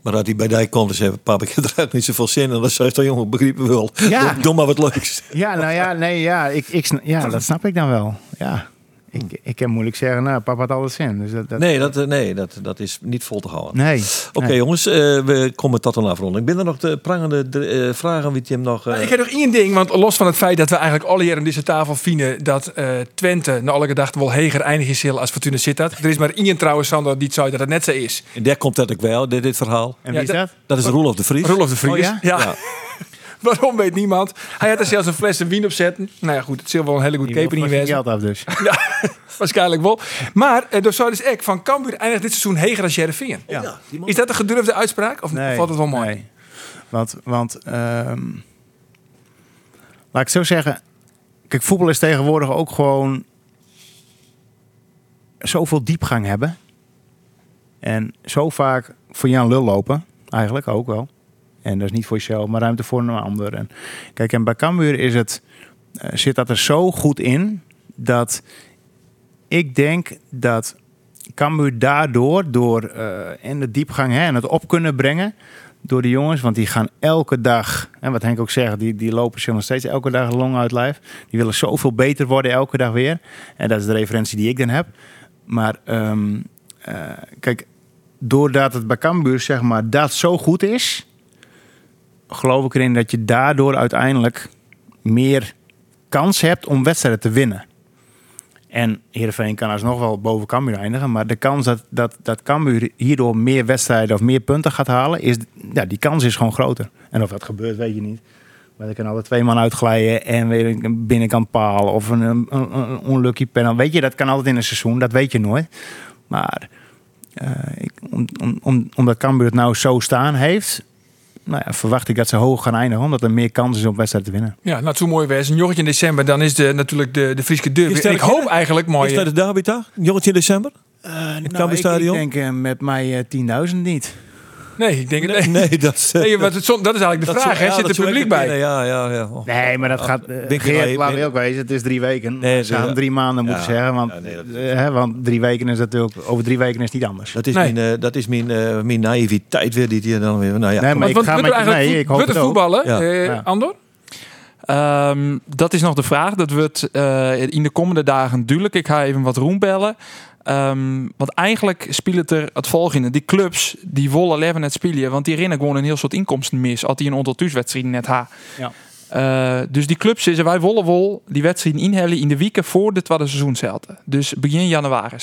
Maar dat hij bij die komt en zegt, pap, ik heb er niet zoveel zin in. Dan zei hij, jongen, begrijpen wel. Ja. Doe, doe maar wat leuks. Ja, nou ja, nee, ja, ik, ik, ja dat snap ik dan wel. Ja. Ik, ik kan moeilijk zeggen, nou, papa had alles zin. Dus dat, dat, Nee, dat, eh, nee dat, dat is niet vol te houden. nee. Oké nee. jongens, eh, we komen tot een afronding. Ben er nog de prangende de, eh, vragen wie Tim nog... eh, Ik heb nog één ding, want los van het feit dat we eigenlijk alle hier aan deze tafel vinden dat eh, Twente naar alle gedachten wel heger eindig is als Fortuna Sittard. Er is maar één trouwens, Sander, die het zei dat het net zo is. en daar komt dat ook wel, dit, dit verhaal. En Ja, wie is dat- dat? Dat is Roelof de Vries. Roelof de Vries. Oh ja? ja. Ja. Waarom weet niemand. Hij had er zelfs een fles wien op zetten. Nou ja, goed, het zal wel een hele keper niet wezen. geld af dus. Ja, waarschijnlijk wel. Maar eh, door zou dus ek van Cambuur eindigt dit seizoen heger als Jereveen. Ja. Is dat een gedurfde uitspraak? Of valt het wel mooi? Nee. Want, want ehm, laat ik zo zeggen. Kijk, voetbal is tegenwoordig ook gewoon zoveel diepgang hebben. En zo vaak voor Jan Lul lopen. Eigenlijk ook wel. En dat is niet voor jezelf, maar ruimte voor een ander. En, kijk, en bij Cambuur is het, eh, zit dat er zo goed in dat ik denk dat Cambuur daardoor, door eh, en de diepgang hè, en het op kunnen brengen door de jongens, want die gaan elke dag, en wat Henk ook zegt, die, die lopen zich nog steeds elke dag long uit lijf. Die willen zoveel beter worden elke dag weer. En dat is de referentie die ik dan heb. Maar ehm, eh, kijk, doordat het bij Cambuur zeg maar dat zo goed is, geloof ik erin dat je daardoor uiteindelijk meer kans hebt om wedstrijden te winnen. En Heerenveen kan alsnog wel boven Cambuur eindigen. Maar de kans dat, dat, dat Cambuur hierdoor meer wedstrijden of meer punten gaat halen... Is, ja, die kans is gewoon groter. En of dat gebeurt, weet je niet. Maar er kan altijd twee man uitglijden en weer een binnenkant paal... of een, een, unlucky penalty. Weet je, dat kan altijd in een seizoen. Dat weet je nooit. Maar eh, ik, om, om, om, omdat Cambuur het nou zo staan heeft... Nou ja, verwacht ik dat ze hoog gaan eindigen... omdat er meer kans is om wedstrijden te winnen. Ja, nou, zo mooi wezen. Een joggetje in december, dan is de, natuurlijk de, de Friese derby. Is En ik hoop een- eigenlijk Is mooi. dat de derby toch? Jongetje in december? Uh, Cambuurstadion? Ik denk eh, met mij eh, 10.000 niet. Nee, ik denk het nee. Nee, dat, eh, Nee, wat het, zo- dat is eigenlijk de dat vraag. hè? ja, Zit er zou publiek bij? kunnen, Ja, ja, ja. Oh. Nee, maar dat gaat. Uh, ik Geert, laten we ook wezen, het is drie weken. Nee, Ze gaan ja. drie maanden moeten Ja. zeggen. Want, Ja, nee, dat- eh, hè, want drie weken is natuurlijk. Over drie weken is het niet anders. Dat is, Nee. mijn, eh, dat is mijn, eh, mijn naïviteit weer die hier dan weer. Nou ja, Nee, maar Want, ik want ga met mee. Ik hoop wordt het voetballen, eh. Andor? Ehm, dat is nog de vraag. Dat wordt eh, in de komende dagen duidelijk. Ik ga even wat roem bellen. Ehm, want eigenlijk speelt het er het volgende. Die clubs die willen leven het spelen. Want die rennen gewoon een heel soort inkomsten mis. Als die een thuiswedstrijden net ha. Ja. Eh, dus die clubs zeggen wij willen wel die wedstrijden inhellen in de weken voor de tweede seizoen zelten. Dus begin januari.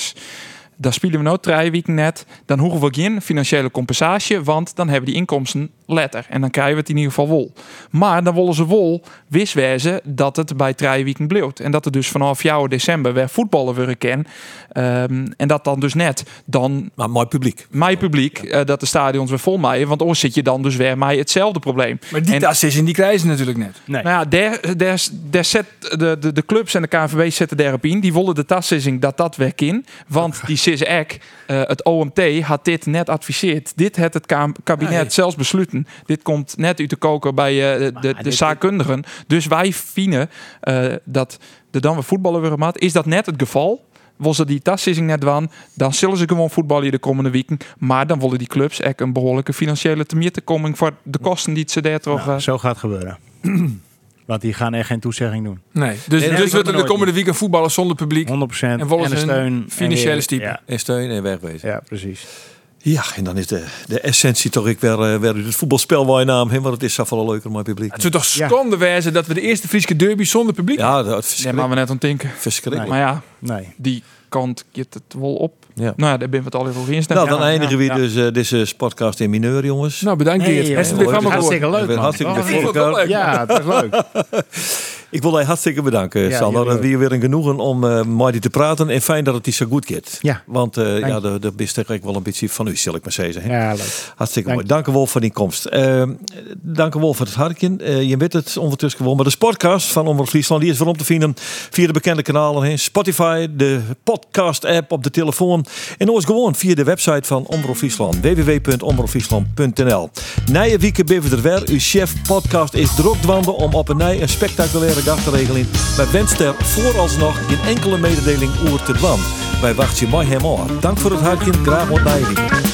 Dan spelen we nou drie weken net. Dan hoeven we geen financiële compensatie, want dan hebben die inkomsten letter. En dan krijgen we het in ieder geval wol. Maar dan willen ze wol wiswezen dat het bij drie weken bleef. En dat er dus vanaf jouw december weer voetballen weer ken. Ehm, en dat dan dus net dan maar mooi publiek. mijn publiek, eh, dat de stadions weer vol maaien. Want anders zit je dan dus weer met hetzelfde probleem. Maar die En- tas is in die krijgen ze natuurlijk net. Nee. nou ja, daar, daar, daar zet de, de, de clubs en de KNVB zetten daarop in. Die willen de tassissing dat dat werk in. Want die CIS ek, eh, het OMT, had dit net adviseerd. Dit had het ka- kabinet Nee. zelfs besluiten. Dit komt net uit de koker bij eh, de, de, dit- zaakkundigen. Dus wij vinden eh, dat de dan weer voetballen weer maat. Is dat net het geval? Wil ze die tassissing net doen, dan zullen ze gewoon voetballen de komende weken. Maar dan willen die clubs echt een behoorlijke financiële tegemoetkoming voor de kosten die ze daar toch... Nou, eh, zo gaat gebeuren. Want die gaan echt geen toezegging doen. 100% Nee. Dus, Nee, dus er de komende weekend voetballen zonder publiek. En En willen de ze steun. een en financiële weer- stiepen. Ja, En steun en wegwezen. ja, precies. Ja, en dan is de, de essentie toch ik weer, eh, weer het voetbalspel waar je naam heen. Want het is zoveel leuker mooi publiek. Het zou toch Ja. schande wezen dat we de eerste Friese derby zonder publiek... Ja, dat is maar we net aan het denken. verschrikkelijk. Maar ja, Nee. die kant het wel op. Ja. Nou ja, daar ben we het al even over instemmen. Nou, dan Ja, eindigen ja, we ja. dus eh, deze podcast in mineur, jongens. Nou, bedankt. Heeft het Leuk. programma gehoord? Hartstikke leuk, man. hartstikke Oh, het leuk. Ja, het was leuk. Ik wil je hartstikke bedanken, Ja, Sander. Het weer weer een genoegen om je te praten. En fijn dat het je zo goed gaat. Ja. Want eh ja, de, de is toch wel een beetje van u, zal ik maar zeggen. hè? Ja, leuk. Hartstikke Dank mooi. Dank u wel voor die komst. Eh, dank u wel voor het hartje. Eh, je weet het ondertussen gewoon. Maar de podcast van Omroep Friesland die is weer om te vinden via de bekende kanalen. hè. Spotify, de podcast app op de telefoon. En ook gewoon via de website van Omroep Friesland. www.omroepfriesland.nl Nije wieken ben we er weer. Uw chef podcast is druk dwanden om op een nij een spectaculaire dag te regelen. Maar wenst er vooralsnog geen enkele mededeling oer te dwan. Wij wachten je mooi hem aan. Dank voor het hartje. Graag wat nijden.